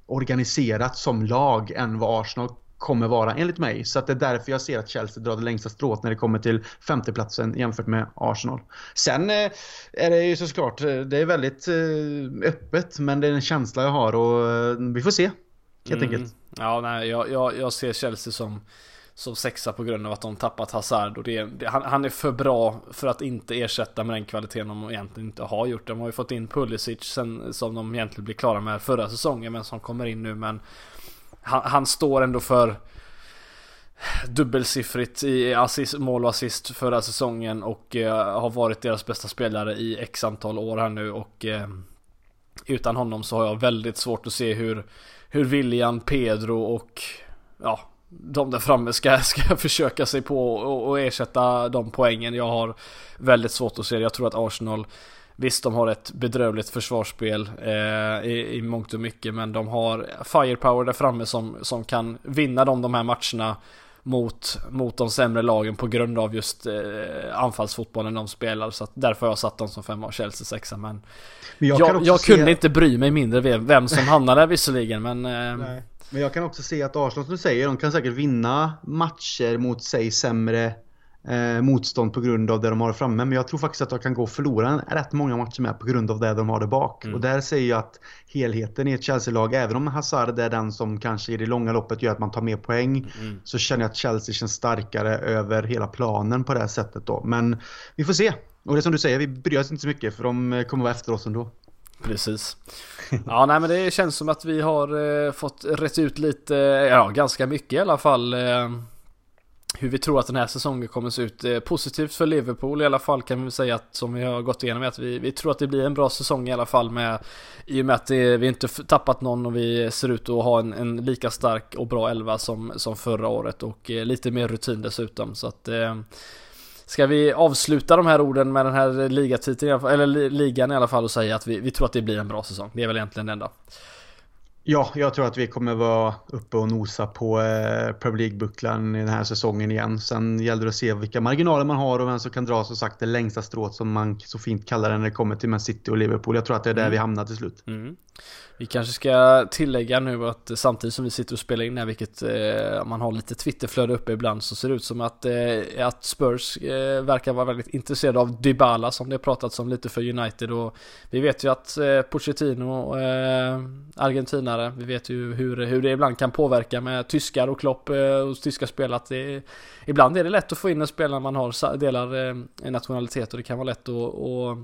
organiserat som lag än vad Arsenal kommer vara enligt mig. Så att det är därför jag ser att Chelsea drar det längsta strået när det kommer till femteplatsen jämfört med Arsenal. Sen eh, är det ju såklart, eh, det är väldigt eh, öppet men det är en känsla jag har och vi får se. Helt mm. enkelt. Ja, nej, jag, jag, jag ser Chelsea som som sexa på grund av att de tappat Hazard. Och det, det, han, han, är för bra för att inte ersätta med den kvaliteten de egentligen inte har gjort. De har ju fått in Pulisic sen, som de egentligen blev klara med förra säsongen men som kommer in nu. Men han, han står ändå för dubbelsiffrigt i assist, mål och assist förra säsongen och eh, har varit deras bästa spelare i x antal år här nu. Och eh, utan honom så har jag väldigt svårt att se hur, hur William, Pedro och ja, de där framme ska, [laughs] ska försöka sig på och, ersätta de poängen. Jag har väldigt svårt att se det. Jag tror att Arsenal Visst, de har ett bedrövligt försvarsspel eh, i, i mångt och mycket, men de har firepower där framme som, som kan vinna dem de här matcherna mot, mot de sämre lagen på grund av just eh, anfallsfotbollen de spelar. Så att därför har jag satt dem som femma och Chelsea sexa. Men, men jag, jag, jag se... kunde inte bry mig mindre vem, vem som hamnade där visserligen. Men, eh, men jag kan också se att Arsenal som du säger, de kan säkert vinna matcher mot sig sämre eh, motstånd på grund av det de har framme. Men jag tror faktiskt att de kan gå och förlora rätt många matcher med på grund av det de har där bak. Mm. Och där säger jag att helheten i ett Chelsea-lag, även om Hazard är den som kanske i det långa loppet gör att man tar mer poäng, mm. så känner jag att Chelsea känns starkare över hela planen på det här sättet då. Men vi får se. Och det är som du säger, vi bryr oss inte så mycket för de kommer vara efter oss ändå. Precis. Ja, nej men det känns som att vi har eh, fått rätt ut lite, eh, ja ganska mycket i alla fall. Eh, hur vi tror att den här säsongen kommer se ut. Eh, positivt för Liverpool i alla fall kan vi säga att som vi har gått igenom att vi, vi tror att det blir en bra säsong i alla fall med i och med att det, vi inte tappat någon och vi ser ut att ha en, en lika stark och bra elva som, som förra året och eh, lite mer rutin dessutom så att eh, Ska vi avsluta de här orden med den här ligatiteln, eller ligan i alla fall och säga att vi, vi tror att det blir en bra säsong. Det är väl egentligen det enda. Ja, jag tror att vi kommer vara uppe och nosa på eh, Premier League-bucklan i den här säsongen igen. Sen gäller det att se vilka marginaler man har och vem som kan dra som sagt det längsta strået som man så fint kallar det när det kommer till Man City och Liverpool. Jag tror att det är där mm. vi hamnar till slut. Mm. Vi kanske ska tillägga nu att samtidigt som vi sitter och spelar in här, vilket eh, man har lite Twitterflöde uppe ibland, så ser det ut som att, eh, att Spurs eh, verkar vara väldigt intresserade av Dybala som det har pratats om lite för United. Och vi vet ju att eh, Pochettino, eh, argentinare, vi vet ju hur, hur det ibland kan påverka med tyskar och Klopp eh, och tyska spel att det, ibland är det lätt att få in en spelare man har delar eh, nationalitet och det kan vara lätt att och,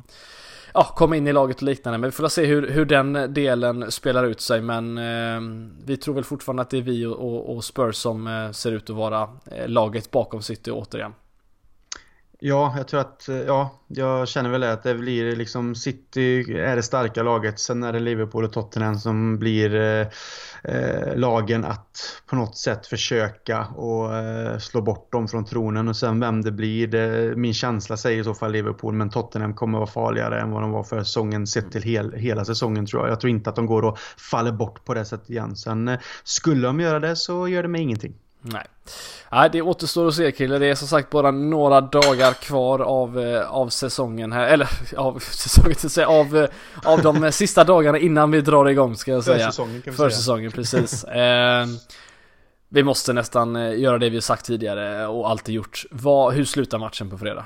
ja, komma in i laget och liknande. Men vi får se hur, hur den delen spelar ut sig. Men eh, vi tror väl fortfarande att det är vi och, och Spurs som eh, ser ut att vara eh, laget bakom City återigen. Ja, jag tror att, eh, ja, jag känner väl det att det blir liksom City är det starka laget. Sen är det Liverpool och Tottenham som blir eh, eh, lagen att på något sätt försöka och eh, slå bort dem från tronen. Och sen vem det blir, det, min känsla säger i så fall Liverpool. Men Tottenham kommer vara farligare än vad de var för säsongen sett till hel, hela säsongen tror jag. Jag tror inte att de går och faller bort på det sättet igen. Sen eh, skulle de göra det så gör det mig ingenting. Nej. Nej, det återstår att se killar. Det är som sagt bara några dagar kvar av, eh, av säsongen här. Eller [laughs] av säsongen, till säga, av, eh, av de [laughs] sista dagarna innan vi drar igång ska jag säga. Försäsongen kan vi säga. Försäsongen, [laughs] precis. eh, vi måste nästan eh, göra det vi sagt tidigare och alltid gjort. Vad, hur slutar matchen på fredag?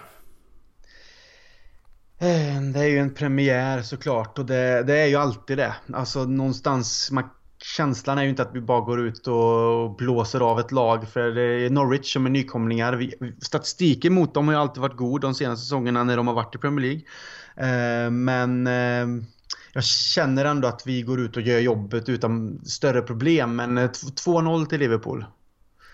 Det är ju en premiär såklart och det, det är ju alltid det. Alltså någonstans, man känslan är ju inte att vi bara går ut och blåser av ett lag för det är Norwich som är nykomlingar. Vi, statistiken mot dem har ju alltid varit god de senaste säsongerna när de har varit i Premier League. Eh, men eh, jag känner ändå att vi går ut och gör jobbet utan större problem. Men 2-0 eh, till Liverpool.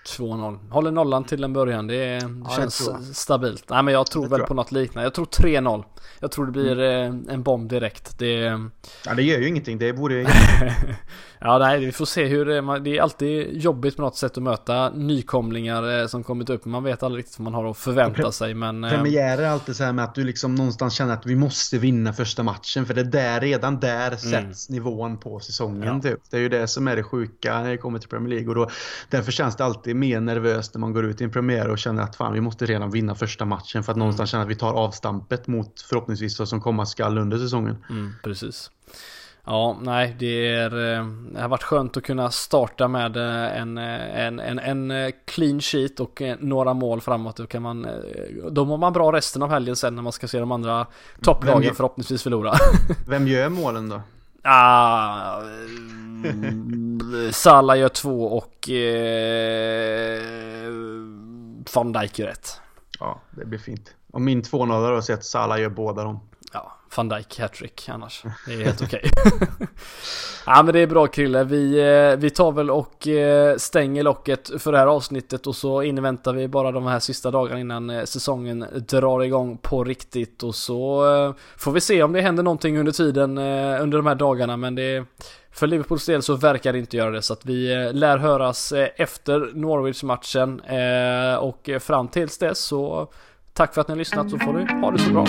2-0. Håller nollan till en början. Det, ja, känns stabilt. Nej men jag tror väl på något liknande. Jag tror 3-0. jag tror det blir en bomb direkt. Det... Ja det gör ju ingenting, det vore [laughs] Ja nej vi får se hur det, det är alltid jobbigt på något sätt att möta nykomlingar som kommit upp. Man vet aldrig riktigt vad man har att förvänta sig men... Premiär är alltid så här med att du liksom någonstans känner att vi måste vinna första matchen för det är där, redan där mm. sätts mm. nivån på säsongen ja. typ. Det är ju det som är det sjuka när det kommer till Premier League och då, därför känns det alltid mer nervöst när man går ut i en premiär och känner att fan vi måste redan vinna första matchen för att mm. någonstans känna att vi tar avstampet mot förhoppningsvis vad som komma skall under säsongen. Mm, precis. Ja, nej, det, är, eh, det har varit skönt att kunna starta med eh, en, eh, en, en, en clean sheet och några mål framåt. Då, kan man, då mår man bra resten av helgen sen när man ska se de andra topplagen förhoppningsvis förlora. [laughs] Vem gör målen då? Ah, Salah gör två och eh, van Dijk gör ett. Ja, det blir fint. Och min 2-0 har sett Salah gör båda dem. Van Dijk hattrick annars. Det är helt okej. Okay. [laughs] ja men det är bra Krille. Vi, eh, vi tar väl och eh, stänger locket för det här avsnittet och så inväntar vi bara de här sista dagarna innan eh, säsongen drar igång på riktigt och så får vi se om det händer någonting under tiden under de här dagarna men det för Liverpools del så verkar det inte göra det så att vi lär höras efter Norwich-matchen och fram tills dess så tack för att ni har lyssnat så får ni ha det så bra.